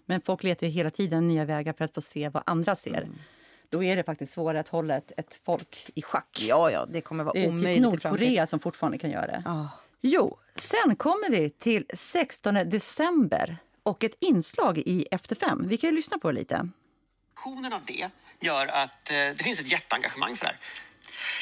Men folk letar ju hela tiden nya vägar för att få se vad andra ser. Då är det faktiskt svårare att hålla ett, ett folk i schack. Ja, ja, det kommer vara Det är omöjligt typ Nordkorea som fortfarande kan göra det. Ja. Jo, sen kommer vi till 16 december och ett inslag i Efter fem. Vi kan ju lyssna på det lite. Kombinationen av det gör att eh, det finns ett jätteengagemang för det här.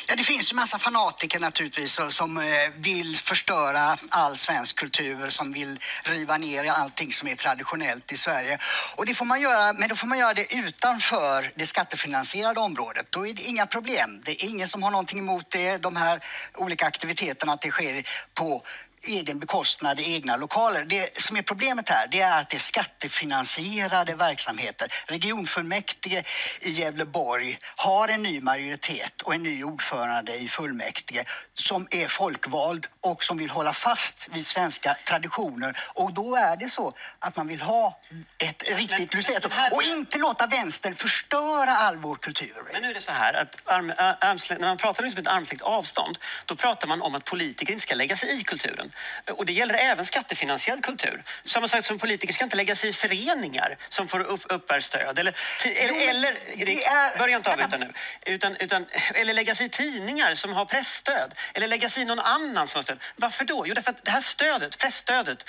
Ja, det finns ju massa fanatiker naturligtvis som- eh, vill förstöra all svensk kultur, som vill riva ner allting som är traditionellt i Sverige. Och det får man göra, men då får man göra det utanför det skattefinansierade området. Då är det inga problem. Det är ingen som har någonting emot det, de här olika aktiviteterna, att det sker på egen bekostnad i egna lokaler. Det som är problemet här det är att det är skattefinansierade verksamheter. Regionfullmäktige i Gävleborg har en ny majoritet och en ny ordförande i fullmäktige som är folkvald och som vill hålla fast vid svenska traditioner. Och då är det så att man vill ha ett riktigt luciatåg och inte låta vänstern förstöra all vår kultur. Men nu är det så här att arm, när man pratar liksom ett armslängds avstånd, då pratar man om att politiker inte ska lägga sig i kulturen. Och det gäller även skattefinansierad kultur. Samma sak som politiker ska inte lägga sig i föreningar som får upp, uppbär stöd. Eller, eller, eller det är- börja inte avbryta nu. Utan, utan, eller lägga sig i tidningar som har pressstöd. Eller lägga sig i någon annan som har stöd. Varför då? Jo, därför att det här stödet, pressstödet,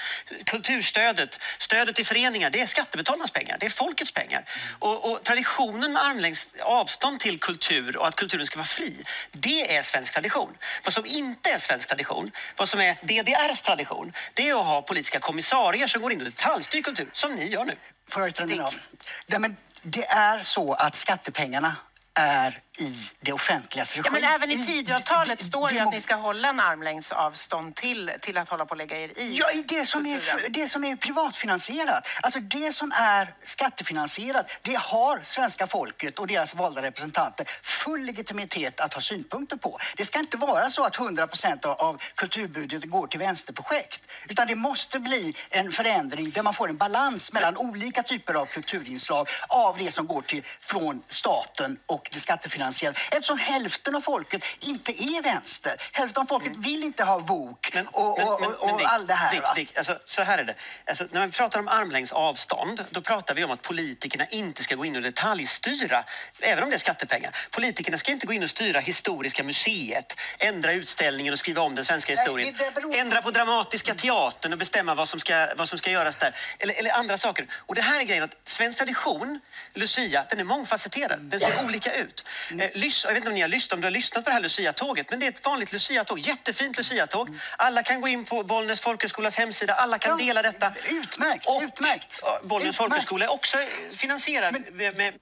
kulturstödet, stödet till föreningar, det är skattebetalarnas pengar. Det är folkets pengar. Och, och traditionen med armlängds avstånd till kultur och att kulturen ska vara fri, det är svensk tradition. Vad som inte är svensk tradition, vad som är DDRs tradition, det är att ha politiska kommissarier som går in och detaljstyr kultur, som ni gör nu. Får jag yttra mig det är så att skattepengarna är i det offentligas regi. Ja, men även i Tidöavtalet står det att ni ska hålla en armlängds avstånd till, till att hålla på och lägga er i Ja, i det som, är, det som är privatfinansierat. Alltså det som är skattefinansierat, det har svenska folket och deras valda representanter full legitimitet att ha synpunkter på. Det ska inte vara så att 100 procent av, av kulturbudgeten går till vänsterprojekt. Utan det måste bli en förändring där man får en balans mellan olika typer av kulturinslag av det som går till från staten och det skattefinansierade. Eftersom hälften av folket inte är vänster. Hälften av folket vill inte ha VOK och, och, och, och Dick, all det här. Dick? Dick, alltså, så här är det. Alltså, när vi pratar om armlängds avstånd, då pratar vi om att politikerna inte ska gå in och detaljstyra, även om det är skattepengar. Politikerna ska inte gå in och styra Historiska museet, ändra utställningen och skriva om den svenska Nej, historien. det beror- Ändra på Dramatiska teatern och bestämma vad som ska, vad som ska göras där. Eller, eller andra saker. Och det här är grejen att svensk tradition, Lucia, den är mångfacetterad. Den ser olika ut. Eh, lys, jag vet inte om ni har lyssnat, om du har lyssnat på det här Lucia-tåget, men det är ett vanligt Lucia-tåg. Jättefint Lucia-tåg. Alla kan gå in på Bollnäs folkhögskolas hemsida, alla kan Ja, dela detta. utmärkt, Och utmärkt. Bollnäs folkhögskola är också finansierad med, med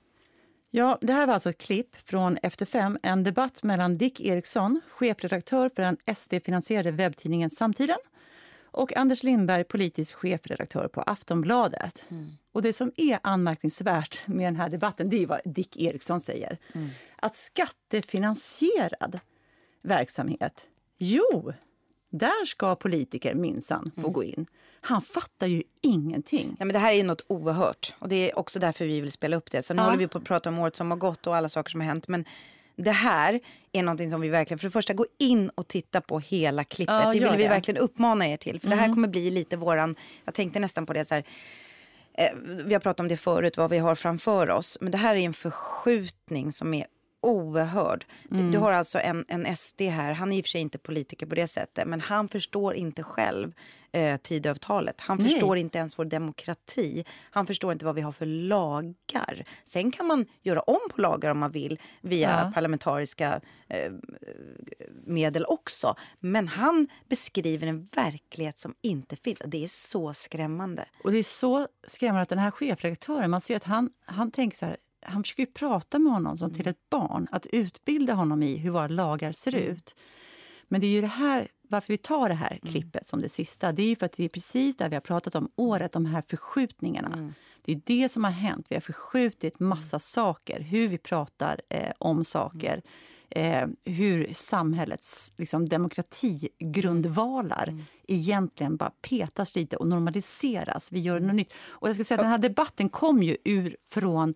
Ja, det här var alltså ett klipp från Efter fem, en debatt mellan Dick Eriksson, chefredaktör för den SD-finansierade webbtidningen Samtiden och Anders Lindberg, politisk chefredaktör på Aftonbladet. Mm. Och Det som är anmärkningsvärt med den här debatten det är vad Dick Eriksson säger. Mm. Att skattefinansierad verksamhet, jo, där ska politiker minsann Mm. få gå in. Han fattar ju ingenting. Nej, men det här är något oerhört. Och det är också därför vi vill spela upp det. Så nu Ja. håller vi på att prata om året som har gått och alla saker som har hänt. Men det här är någonting som vi verkligen, för det första, gå in och titta på hela klippet. Ja, det vill vi det. verkligen uppmana er till. För det Mm. här kommer bli lite våran, jag tänkte nästan på det så här, eh, vi har pratat om det förut, vad vi har framför oss. Men det här är en förskjutning som är oerhörd. Mm. Du har alltså en, en SD här, han är i och för sig inte politiker på det sättet, men han förstår inte själv eh, Tidöavtalet. Han Nej. förstår inte ens vår demokrati. Han förstår inte vad vi har för lagar. Sen kan man göra om på lagar om man vill via Ja. parlamentariska eh, medel också. Men han beskriver en verklighet som inte finns. Det är så skrämmande. Och det är så skrämmande att den här chefredaktören, man ser att han, han tänker så här, han försöker ju prata med honom som till ett barn, att utbilda honom i hur våra lagar ser ut. Men det är ju det här, varför vi tar det här klippet som det sista, det är ju för att det är precis där vi har pratat om året, de här förskjutningarna. Det är det som har hänt. Vi har förskjutit massa saker, hur vi pratar eh, om saker. Eh, hur samhällets liksom, demokratigrundvalar egentligen bara petas lite och normaliseras. Vi gör något nytt. Och jag ska säga att den här debatten kom ju ur från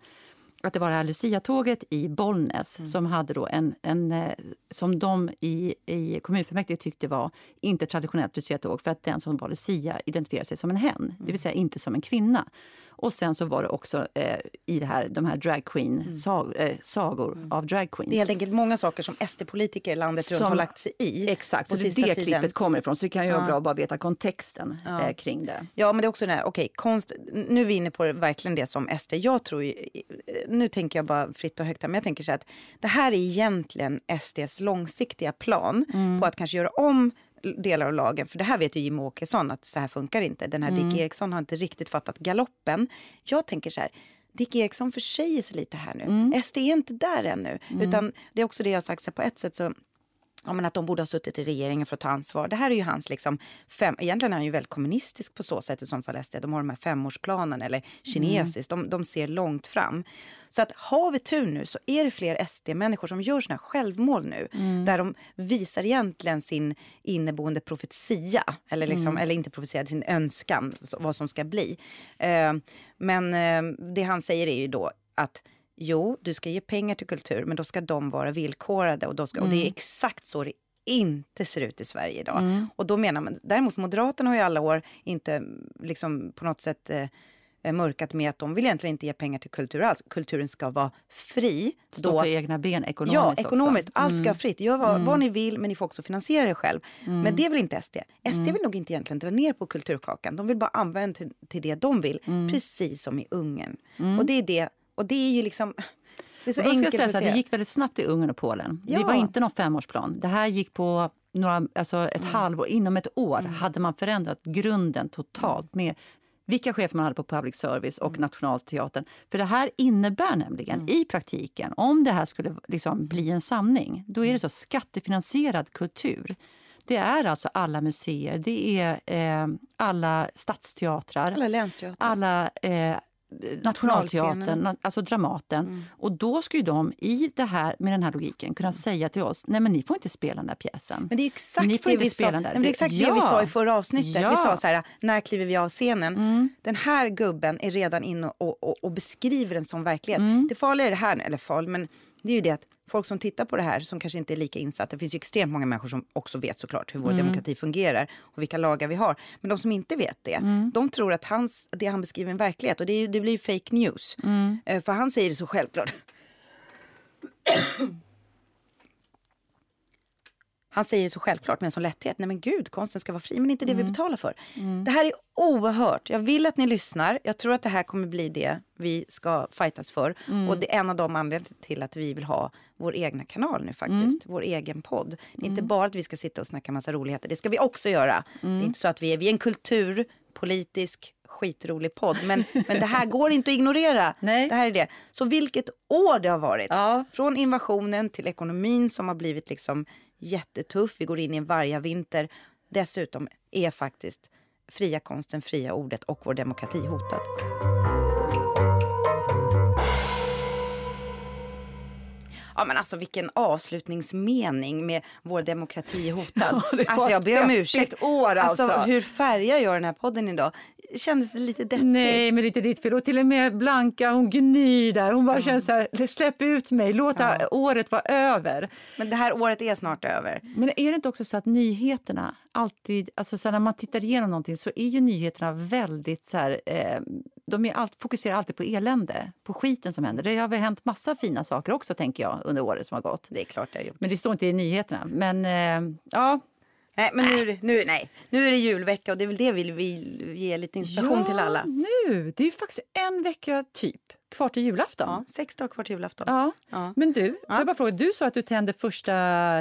att det var det här Lucia-tåget i Bollnäs som hade då en, en eh, som de i, i kommunfullmäktige tyckte var inte traditionellt Lucia-tåg för att den som var Lucia identifierade sig som en hen, det vill säga inte som en kvinna. Och sen så var det också eh, i det här, de här drag queen, sag, eh, sagor av drag queens. Det är helt enkelt många saker som SD-politiker landet runt Som- har lagt sig i. Exakt, så det är det tiden. klippet kommer ifrån. Så det kan ju vara Ja. bra att bara veta kontexten eh, kring det. Ja, men det är också den här, okej, konst, nu är vi inne på verkligen det som SD, jag tror ju, nu tänker jag bara fritt och högt här, men jag tänker så här att det här är egentligen SDs långsiktiga plan på att kanske göra om delar av lagen, för det här vet ju Jimmie Åkesson att så här funkar inte. Den här Dick Eriksson har inte riktigt fattat galoppen. Jag tänker så här, Dick Eriksson försäger sig lite här nu. SD är inte där ännu, utan det är också det jag har sagt, så på ett sätt så Ja, men att de borde ha suttit i regeringen för att ta ansvar. Det här är ju hans... Liksom, fem, egentligen är han ju väldigt kommunistisk på så sätt i så fall. De har de här femårsplanen eller kinesiskt. De, de ser långt fram. Så att har vi tur nu så är det fler SD-människor som gör såna här självmål nu. Där de visar egentligen sin inneboende profetia. Eller, liksom, eller inte profetia, sin önskan, vad som ska bli. Eh, men eh, det han säger är ju då att Jo, du ska ge pengar till kultur, men då ska de vara villkorade. Och, då ska, och det är exakt så det inte ser ut i Sverige idag. Och då menar man, däremot Moderaterna har ju alla år inte liksom på något sätt eh, eh, mörkat med att de vill egentligen inte ge pengar till kultur alls. Kulturen ska vara fri. Stå på egna ben ekonomiskt Ja, också. ekonomiskt. Allt ska vara fritt. Gör vad, Mm. vad ni vill, men ni får också finansiera det själv. Men det vill inte SD. SD Mm. vill nog inte egentligen dra ner på kulturkakan. De vill bara använda till, till det de vill. Mm. Precis som i Ungern. Och det är det. Och det är ju liksom... Det är så ska enkelt säga att säga. det gick väldigt snabbt i Ungern och Polen. Det Ja. var inte någon femårsplan. Det här gick på några, alltså ett halvår. Inom ett år hade man förändrat grunden totalt med vilka chefer man hade på public service och Nationalteatern. För det här innebär nämligen i praktiken, om det här skulle liksom bli en sanning, då är det så skattefinansierad kultur. Det är alltså alla museer, det är eh, alla stadsteatrar, Alla länsteatrar. alla eh, Nationalteatern, na- alltså Dramaten. Och då ju de i det här, med den här logiken kunna säga till oss, nej men ni får inte spela den där pjäsen. Men det är exakt Ni får det vi spela sa. den där. Nej, men det är exakt det vi Ja. sa i förra avsnittet. Ja. Vi sa så här, när kliver vi av scenen? Den här gubben är redan inne och, och, och beskriver en sån verklighet. Det farliga är det här, eller farligt, men det är ju det att folk som tittar på det här som kanske inte är lika insatta, det finns ju extremt många människor som också vet såklart hur vår demokrati fungerar och vilka lagar vi har. Men de som inte vet det, de tror att hans, det han beskriver är en verklighet och det, är, det blir ju fake news. Eh, För han säger det så självklart. *coughs* *coughs* *coughs* Han säger det så självklart med en sån lätthet. Nej men gud, konsten ska vara fri, men inte det vi betalar för. Det här är oerhört. Jag vill att ni lyssnar. Jag tror att det här kommer bli det vi ska fightas för. Och det är en av de anledningarna till att vi vill ha vår egna kanal nu faktiskt. Vår egen podd. Det är inte bara att vi ska sitta och snacka massa roligheter. Det ska vi också göra. Det är inte så att vi är, vi är en kulturpolitisk skitrolig podd. Men, men det här går inte att ignorera. *laughs* Nej. Det här är det. Så vilket år det har varit. Ja. Från invasionen till ekonomin som har blivit liksom jättetuff. Vi går in i en vargavinter. dessutom är faktiskt fria konsten, fria ordet och vår demokrati hotad. Ja men alltså vilken avslutningsmening med vår demokrati hotad. *laughs* var alltså jag ber om ursäkt. år, alltså. hur färgar jag den här podden idag? Kändes det lite deppigt? Nej, men det är inte ditt fel. Och till och med Blanka, hon gnyr där. Hon bara känner så här, släpp ut mig, låt Ja. året vara över. Men det här året är snart över. Men är det inte också så att nyheterna alltid, alltså så när man tittar igenom någonting så är ju nyheterna väldigt så här, eh, de är allt, fokuserar alltid på elände, på skiten som händer. Det har väl hänt massa fina saker också tänker jag under året som har gått. Det är klart det har gjort. Men det står inte i nyheterna. Men eh, ja, Nej, men nu, nu, nej. nu är det julvecka och det är väl det vi vill ge lite inspiration ja, till alla. nu! Det är faktiskt en vecka typ kvar till julafton. Ja, sex dagar kvar till julafton. Ja. Ja. Men du, Ja. jag bara fråga, du sa att du tände första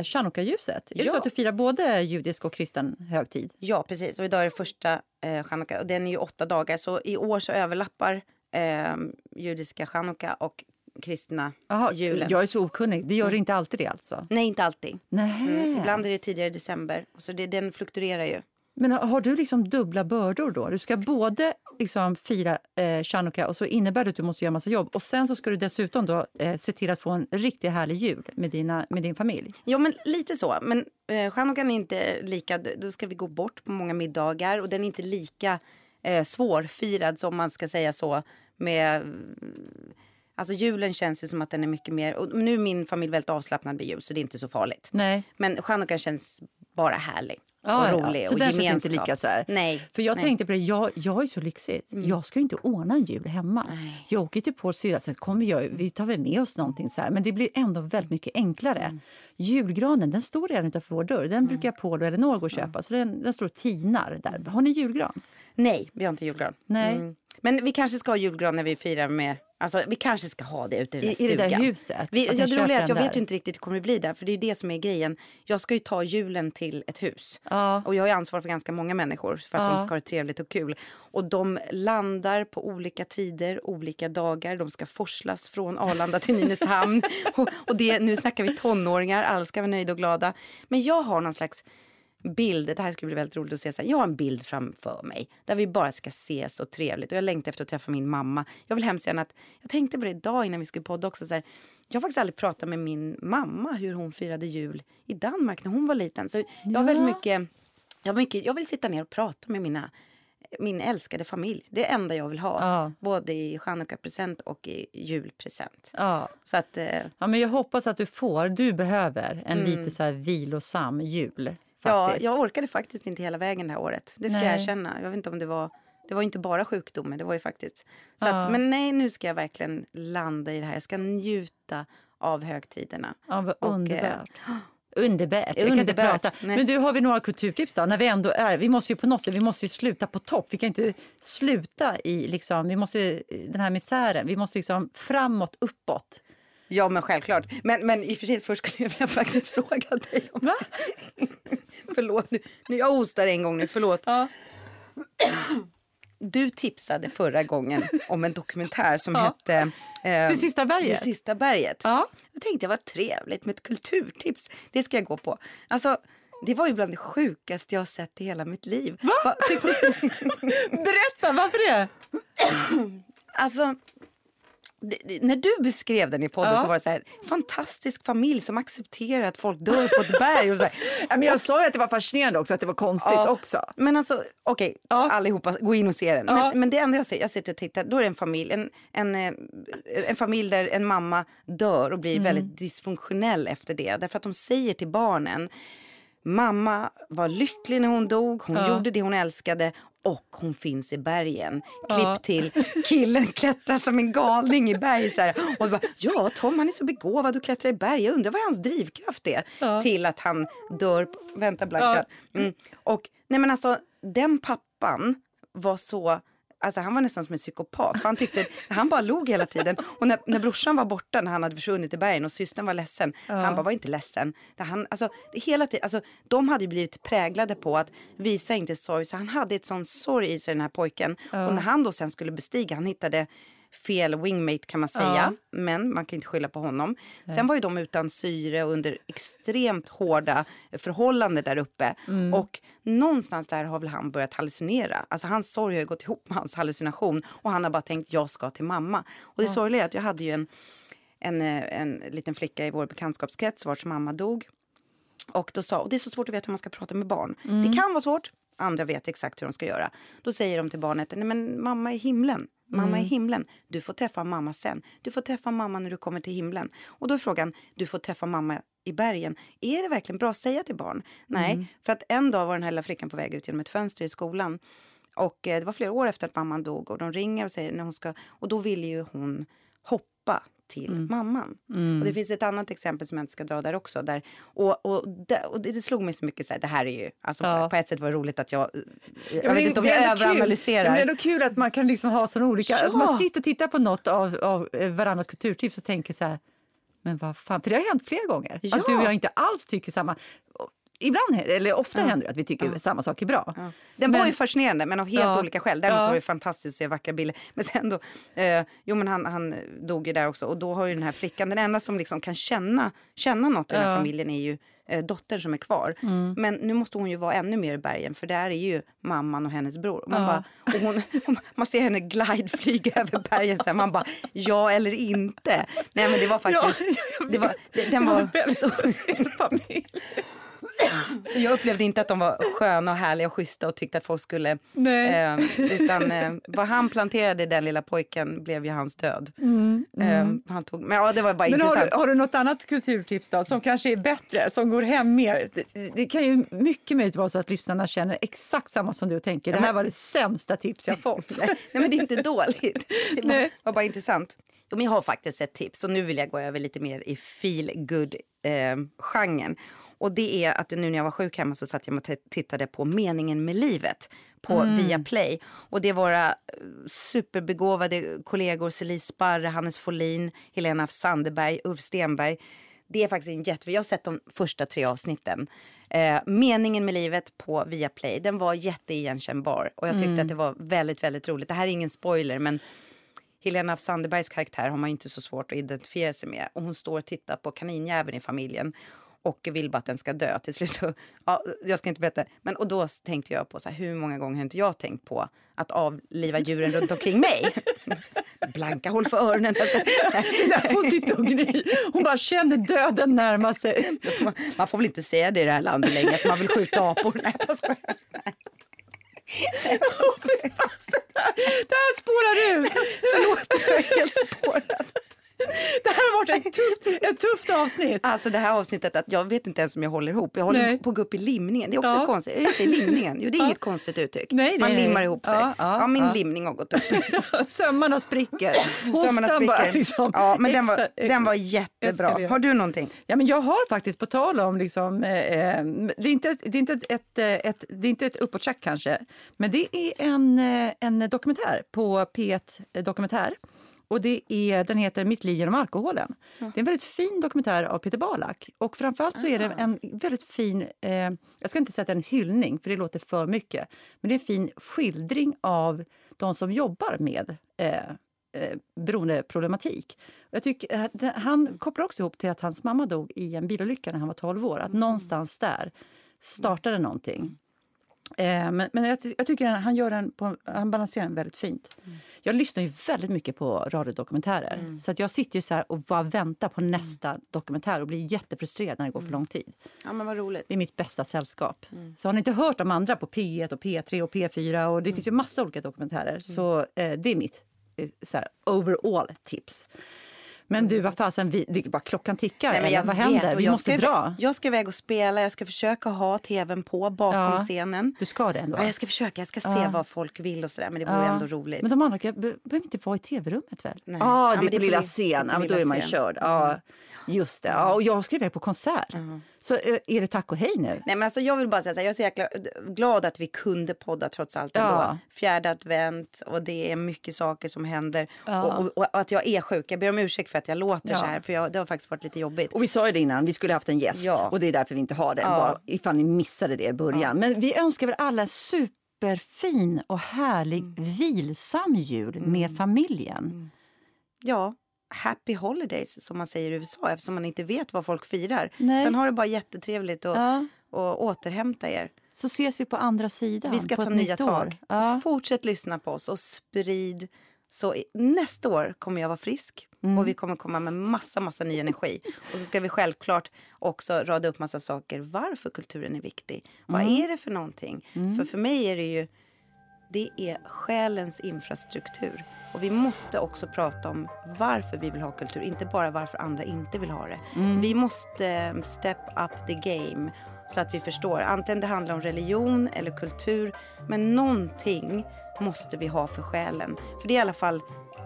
chanukka-ljuset. Är det Ja. så att du firar både judisk och kristen högtid? Ja, precis. Och idag är det första eh, chanukka och den är ju åtta dagar. Så i år så överlappar eh, judiska chanukka och kristna Jaha, julen. jag är så okunnig. Det gör inte alltid det alltså? Nej, inte alltid. Nej. Mm. Ibland är det tidigare i december. Så det, den fluktuerar ju. Men har har du liksom dubbla bördor då? Du ska både liksom fira eh, chanukka och så innebär det att du måste göra massa jobb. Och sen så ska du dessutom då eh, se till att få en riktigt härlig jul med, dina, med din familj. Ja, men lite så. Men eh, chanukkan är inte lika... Då ska vi gå bort på många middagar och den är inte lika eh, svårfirad som man ska säga så med... Alltså julen känns ju som att den är mycket mer... Och nu är min familj väldigt avslappnad med jul så det är inte så farligt. Nej. Men chanukkan känns bara härlig Ja, och ja. rolig Så och där känns det gemenskap. inte lika så här. Nej. För jag nej. Mm. tänkte på det, jag, jag är så lyxigt. Jag ska inte ordna en jul hemma. Nej. Jag åker till Paul Syrah, sen kommer jag, vi tar väl med oss någonting så här. Men det blir ändå väldigt mycket enklare. Mm. Julgranen, den står redan utanför vår dörr. Den brukar Paul och Elinor gå och köpa. Så den, den står och tinar där. Har ni julgran? Nej, vi har inte julgran. Nej. Mm. Men vi kanske ska ha julgran när vi firar med... Alltså, vi kanske ska ha det ute i den I, där I det där stugan. huset? Vi, Att ni ja, det roliga är att den jag vet där. ju inte riktigt hur det kommer bli där. För det är det som är grejen. Jag ska ju ta julen till ett hus. Ja. Och jag har ansvar för ganska många människor för att Ja. de ska ha det trevligt och kul. Och de landar på olika tider, olika dagar. De ska forslas från Arlanda till Nynäshamn. *laughs* och, och det, nu snackar vi tonåringar, alla ska vara nöjda och glada. Men jag har någon slags bild, det här skulle bli väldigt roligt att se sen. Jag har en bild framför mig där vi bara ska ses och trevligt. Och jag längtar efter att träffa min mamma. Jag vill hemskt gärna att, jag tänkte på det idag innan vi skulle podda också. Så här, jag har faktiskt aldrig pratat med min mamma hur hon firade jul i Danmark när hon var liten. Så jag har väldigt mycket, jag, har mycket, jag vill sitta ner och prata med mina min älskade familj. Det är det enda jag vill ha. Ja. Både i chanukka-present och i julpresent. Ja. Så att, eh, ja, men jag hoppas att du får. Du behöver en lite så här vilosam jul. Ja, jag orkade faktiskt inte hela vägen det här året. Det ska Nej. jag erkänna. Jag vet inte om det var... Det var inte bara sjukdomen, det var ju faktiskt... Så Ja. att, men nej, nu ska jag verkligen landa i det här. Jag ska njuta av högtiderna. Ja, vad Och, eh, underbart. Underbart. Jag kan inte Underbart. prata. Nej. Men du, har vi några kulturtips då? När vi ändå är, vi måste ju på något sätt, vi måste ju sluta på topp. Vi kan inte sluta i liksom, vi måste, den här misären. Vi måste liksom framåt, uppåt. Ja, men självklart. Men, men i och för sig, först skulle jag faktiskt *laughs* fråga dig om... Va? *laughs* *laughs* förlåt, nu, nu, jag hostar en gång nu, förlåt. Ja. Du tipsade förra gången om en dokumentär som *laughs* Ja. hette... eh, Det sista berget. Det sista berget. Ja. Jag tänkte vad trevligt med ett kulturtips. Det ska jag gå på. Alltså, det var ju bland det sjukaste jag har sett i hela mitt liv. Va? *laughs* Berätta, varför det? *clears throat* Alltså, när du beskrev den i podden Ja. så var det så här, fantastisk familj som accepterar att folk dör på ett berg. Och så. *laughs* Ja, men jag sa ju att det var fascinerande också, att det var konstigt Ja. också. Men alltså, okej, Ja. allihopa, gå in och se den. Men, men det enda jag ser, jag sitter och tittar, då är det en familj, en, en, eh, en familj där en mamma dör och blir Mm. väldigt dysfunktionell efter det. Därför att de säger till barnen, mamma var lycklig när hon dog, hon gjorde det hon älskade och hon finns i bergen. Klipp Ja. till killen klättrar som en galning i berg. Så här. Och bara, ja, Tom han är så begåvad och klättrar i berg. Jag undrar vad hans drivkraft är. Ja. Till att han dör. på- Vänta Blanka. Mm. Och nej men alltså den pappan var så Alltså han var nästan som en psykopat. För han, tyckte, han bara log hela tiden. Och när, när brorsan var borta, när han hade försvunnit i bergen och systern var ledsen. Han bara, var inte ledsen. Det han, alltså, det hela tiden, alltså, de hade ju blivit präglade på att visa inte sorg. Så han hade ett sån sorg i sig den här pojken. Och när han då sen skulle bestiga, han hittade fel wingmate kan man säga. Men man kan inte skylla på honom. Sen var ju de utan syre och under extremt hårda förhållanden där uppe. Och någonstans där har väl han börjat hallucinera. Alltså hans sorg har ju gått ihop med hans hallucination. Och han har bara tänkt jag ska till mamma. Och det sorgliga är att jag hade ju en, en, eh, en liten flicka i vår bekantskapskrets vars mamma dog. Och då sa, och det är så svårt att veta hur man ska prata med barn. Det kan vara svårt, andra vet exakt hur de ska göra. Då säger de till barnet, nej men mamma är himlen. Mamma är himlen. Du får träffa mamma sen. Du får träffa mamma när du kommer till himlen. Och då är frågan, du får träffa mamma i bergen. Är det verkligen bra att säga till barn? Nej, för att en dag var den här lilla flickan på väg ut genom ett fönster i skolan. Och eh, det var flera år efter att mamman dog och de ringer och säger när hon ska, och då ville ju hon hoppa till mamman. Och det finns ett annat exempel som jag inte ska dra där också. Där, och, och, det, och det, det slog mig så mycket så här, det här är ju, alltså Ja. på, ett sätt var det roligt att jag, jag Ja, vet men inte om det jag kul. överanalyserar. Men Det är ändå kul att man kan liksom ha såna olika... Ja. Att man sitter och tittar på något av, av eh, varandras kulturtips och tänker så här... Men vad fan, för det har hänt flera gånger. Ja. Att du och jag inte alls tycker samma... Ibland, eller ofta händer det att vi tycker samma sak är bra. Ja. Den var Men- ju fascinerande men av helt Ja. olika skäl. Däremot Ja. var det fantastiskt att se vackra bilder. Men sen då, eh, jo men han, han dog ju där också och då har ju den här flickan, den enda som liksom kan känna, känna något i den här Ja. familjen är ju eh, dottern som är kvar. Mm. Men nu måste hon ju vara ännu mer i bergen för där är ju mamman och hennes bror. Man, Ja. bara, och hon, man ser henne glideflyga över bergen så här, man bara ja eller inte. Nej men det var faktiskt, det var, det, den var så, familj. Jag upplevde inte att de var sköna och härliga och schyssta och tyckte att folk skulle... Nej. Eh, utan eh, vad han planterade i den lilla pojken blev ju hans död. Eh, han tog, men ja, det var bara Mm, Men har intressant. du, har du något annat kulturtips då, som kanske är bättre, som går hem mer? Det, det kan ju mycket möjligt vara så att lyssnarna känner exakt samma som du tänker. Det här var det sämsta tips jag fått. *laughs* Nej, men det är inte dåligt. Det var, Nej. var bara intressant. Jo, men jag har faktiskt ett tips och nu vill jag gå över lite mer i feel good eh, genren. Och det är att nu när jag var sjuk hemma så satt jag och tittade på Meningen med livet på Viaplay. Och det är våra eh, superbegåvade kollegor Celie Sparre, Hannes Folin, Helena Sandeberg, Ulf Stenberg. Det är faktiskt en jätte... Jag har sett de första tre avsnitten. Eh, meningen med livet på Viaplay, den var jätteigenkännbar. Och jag tyckte att det var väldigt, väldigt roligt. Det här är ingen spoiler, men Helena af Sandebergs karaktär har man inte så svårt att identifiera sig med. Och hon står och tittar på kaninjäveln i familjen och vill bara att den ska dö. Till slut så, ja, jag ska inte berätta. Men, och då tänkte jag på så här, hur många gånger har inte jag tänkt på att avliva djuren runt omkring mig? *laughs* Blanka håll för öronen. *laughs* Där får hon sitta och gny. Hon bara känner döden närma sig. Man- Man får väl inte säga det i det här landet längre, att man vill skjuta apor. Nej, jag skojar. Det här spårar ur. Förlåt, jag är helt spårad. *laughs* Det här har varit ett tufft, ett tufft avsnitt. Alltså det här avsnittet, att jag vet inte ens om jag håller ihop. Jag håller Nej. på att gå upp i limningen. Det är också Ja. konstigt. Jag säger limningen. Jo, det är *laughs* Ja. inget konstigt uttryck. Nej, Man limmar ihop sig. Ja, Ja, min limning har gått upp. *laughs* Sömmarna spricker. Hostan bara spricker. liksom ja, men den var, den var jättebra. Har du någonting? Ja, men jag har faktiskt, på tal om... Liksom, eh, eh, det, är inte ett, det, är inte ett, ett, eh, ett, det är inte ett uppåtcheck kanske, men det är en, eh, en dokumentär på P1 Dokumentär. Och det är, den heter Mitt liv genom alkoholen. Det är en väldigt fin dokumentär av Peter Balak. Och framförallt så är det en väldigt fin, eh, jag ska inte säga att det är en hyllning för det låter för mycket, men det är en fin skildring av de som jobbar med eh, eh, beroendeproblematik. Jag tycker, eh, det- han kopplar också ihop till att hans mamma dog i en bilolycka när han var 12 år. Att någonstans där startade någonting. Eh, men men jag, jag tycker han, gör den på, han balanserar den väldigt fint. Jag lyssnar ju väldigt mycket på radiodokumentärer. Så att jag sitter ju så och bara väntar på nästa dokumentär och blir jättefrustrerad när det går för lång tid. Ja, men vad roligt. Det är mitt bästa sällskap. Så har ni inte hört de andra på P1, och P3 och P4 och det finns ju massa olika dokumentärer. Så eh, det är mitt eh, så här, overall tips. Men du, vad fasen, vi, det, bara klockan tickar. Nej, men jag vad vet, händer? Vi jag måste ska, dra. Jag ska iväg och spela, jag ska försöka ha tvn på bakom Ja. scenen. Du ska det ändå? Ja, jag ska försöka, jag ska se Ja. vad folk vill och sådär. Men det vore Ja. ändå roligt. Men de andra be- behöver inte vara i tv-rummet väl? Nej. Ja, Ja, det är på lilla på- scen. det är på Ja, då är man ju körd. Ja, just det. Ja, och jag ska iväg på konsert. Så eh, är det tack och hej nu? Nej, men alltså, jag vill bara säga så här, jag är så jäkla glad att vi kunde podda trots allt ändå. Ja. Fjärde advent och det är mycket saker som händer. Ja. Och, och, och att jag är sjuk. Jag ber om ursäkt för att jag låter Ja. så här. För jag, det har faktiskt varit lite jobbigt. Och vi sa ju det innan, vi skulle haft en gäst. Ja. Och det är därför vi inte har det. Ja. Bara ifall ni missade det i början. Men vi önskar väl alla en superfin och härlig Mm. vilsam jul med familjen. ja, happy holidays som man säger i USA eftersom man inte vet vad folk firar. Nej. Utan har det bara jättetrevligt och, Ja. och återhämta er. Så ses vi på andra sidan. Vi ska ta nya tag. Ja. Fortsätt lyssna på oss och sprid. Så i- nästa år kommer jag vara frisk Mm. och vi kommer komma med massa, massa ny energi. Och så ska vi självklart också rada upp massa saker varför kulturen är viktig. Vad Mm. är det för någonting? För för mig är det ju det är själens infrastruktur. Och vi måste också prata om varför vi vill ha kultur, inte bara varför andra inte vill ha det. Vi måste eh, step up the game så att vi förstår. Antingen det handlar om religion eller kultur, men någonting måste vi ha för själen. För det är i alla fall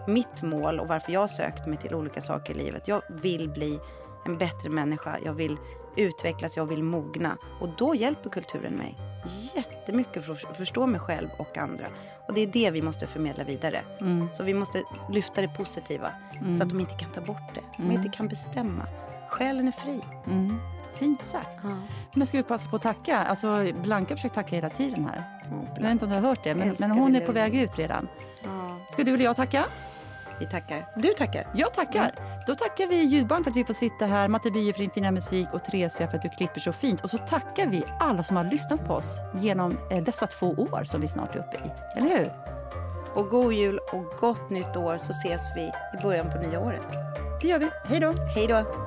mitt mål och varför jag sökt mig till olika saker i livet. Jag vill bli en bättre människa, jag vill utvecklas, jag vill mogna. Och då hjälper kulturen mig jättemycket för att förstå mig själv och andra. Och det är det vi måste förmedla vidare. Så vi måste lyfta det positiva så att de inte kan ta bort det. De inte kan bestämma. Själen är fri. Mm. Fint sagt. Men ska vi passa på att tacka? Alltså, Blanka försöker tacka hela tiden här. Jag vet inte om du har hört det, men, men hon är på väg ut redan. Ja, Ska du eller jag tacka? Vi tackar. Du tackar. Jag tackar. Då tackar vi ljudband för att vi får sitta här, Matte Bye för din fina musik och Theresia för att du klipper så fint. Och så tackar vi alla som har lyssnat på oss genom eh, dessa två år som vi snart är uppe i. Eller hur? Och god jul och gott nytt år så ses vi i början på nya året. Det gör vi. Hej då! Hej då!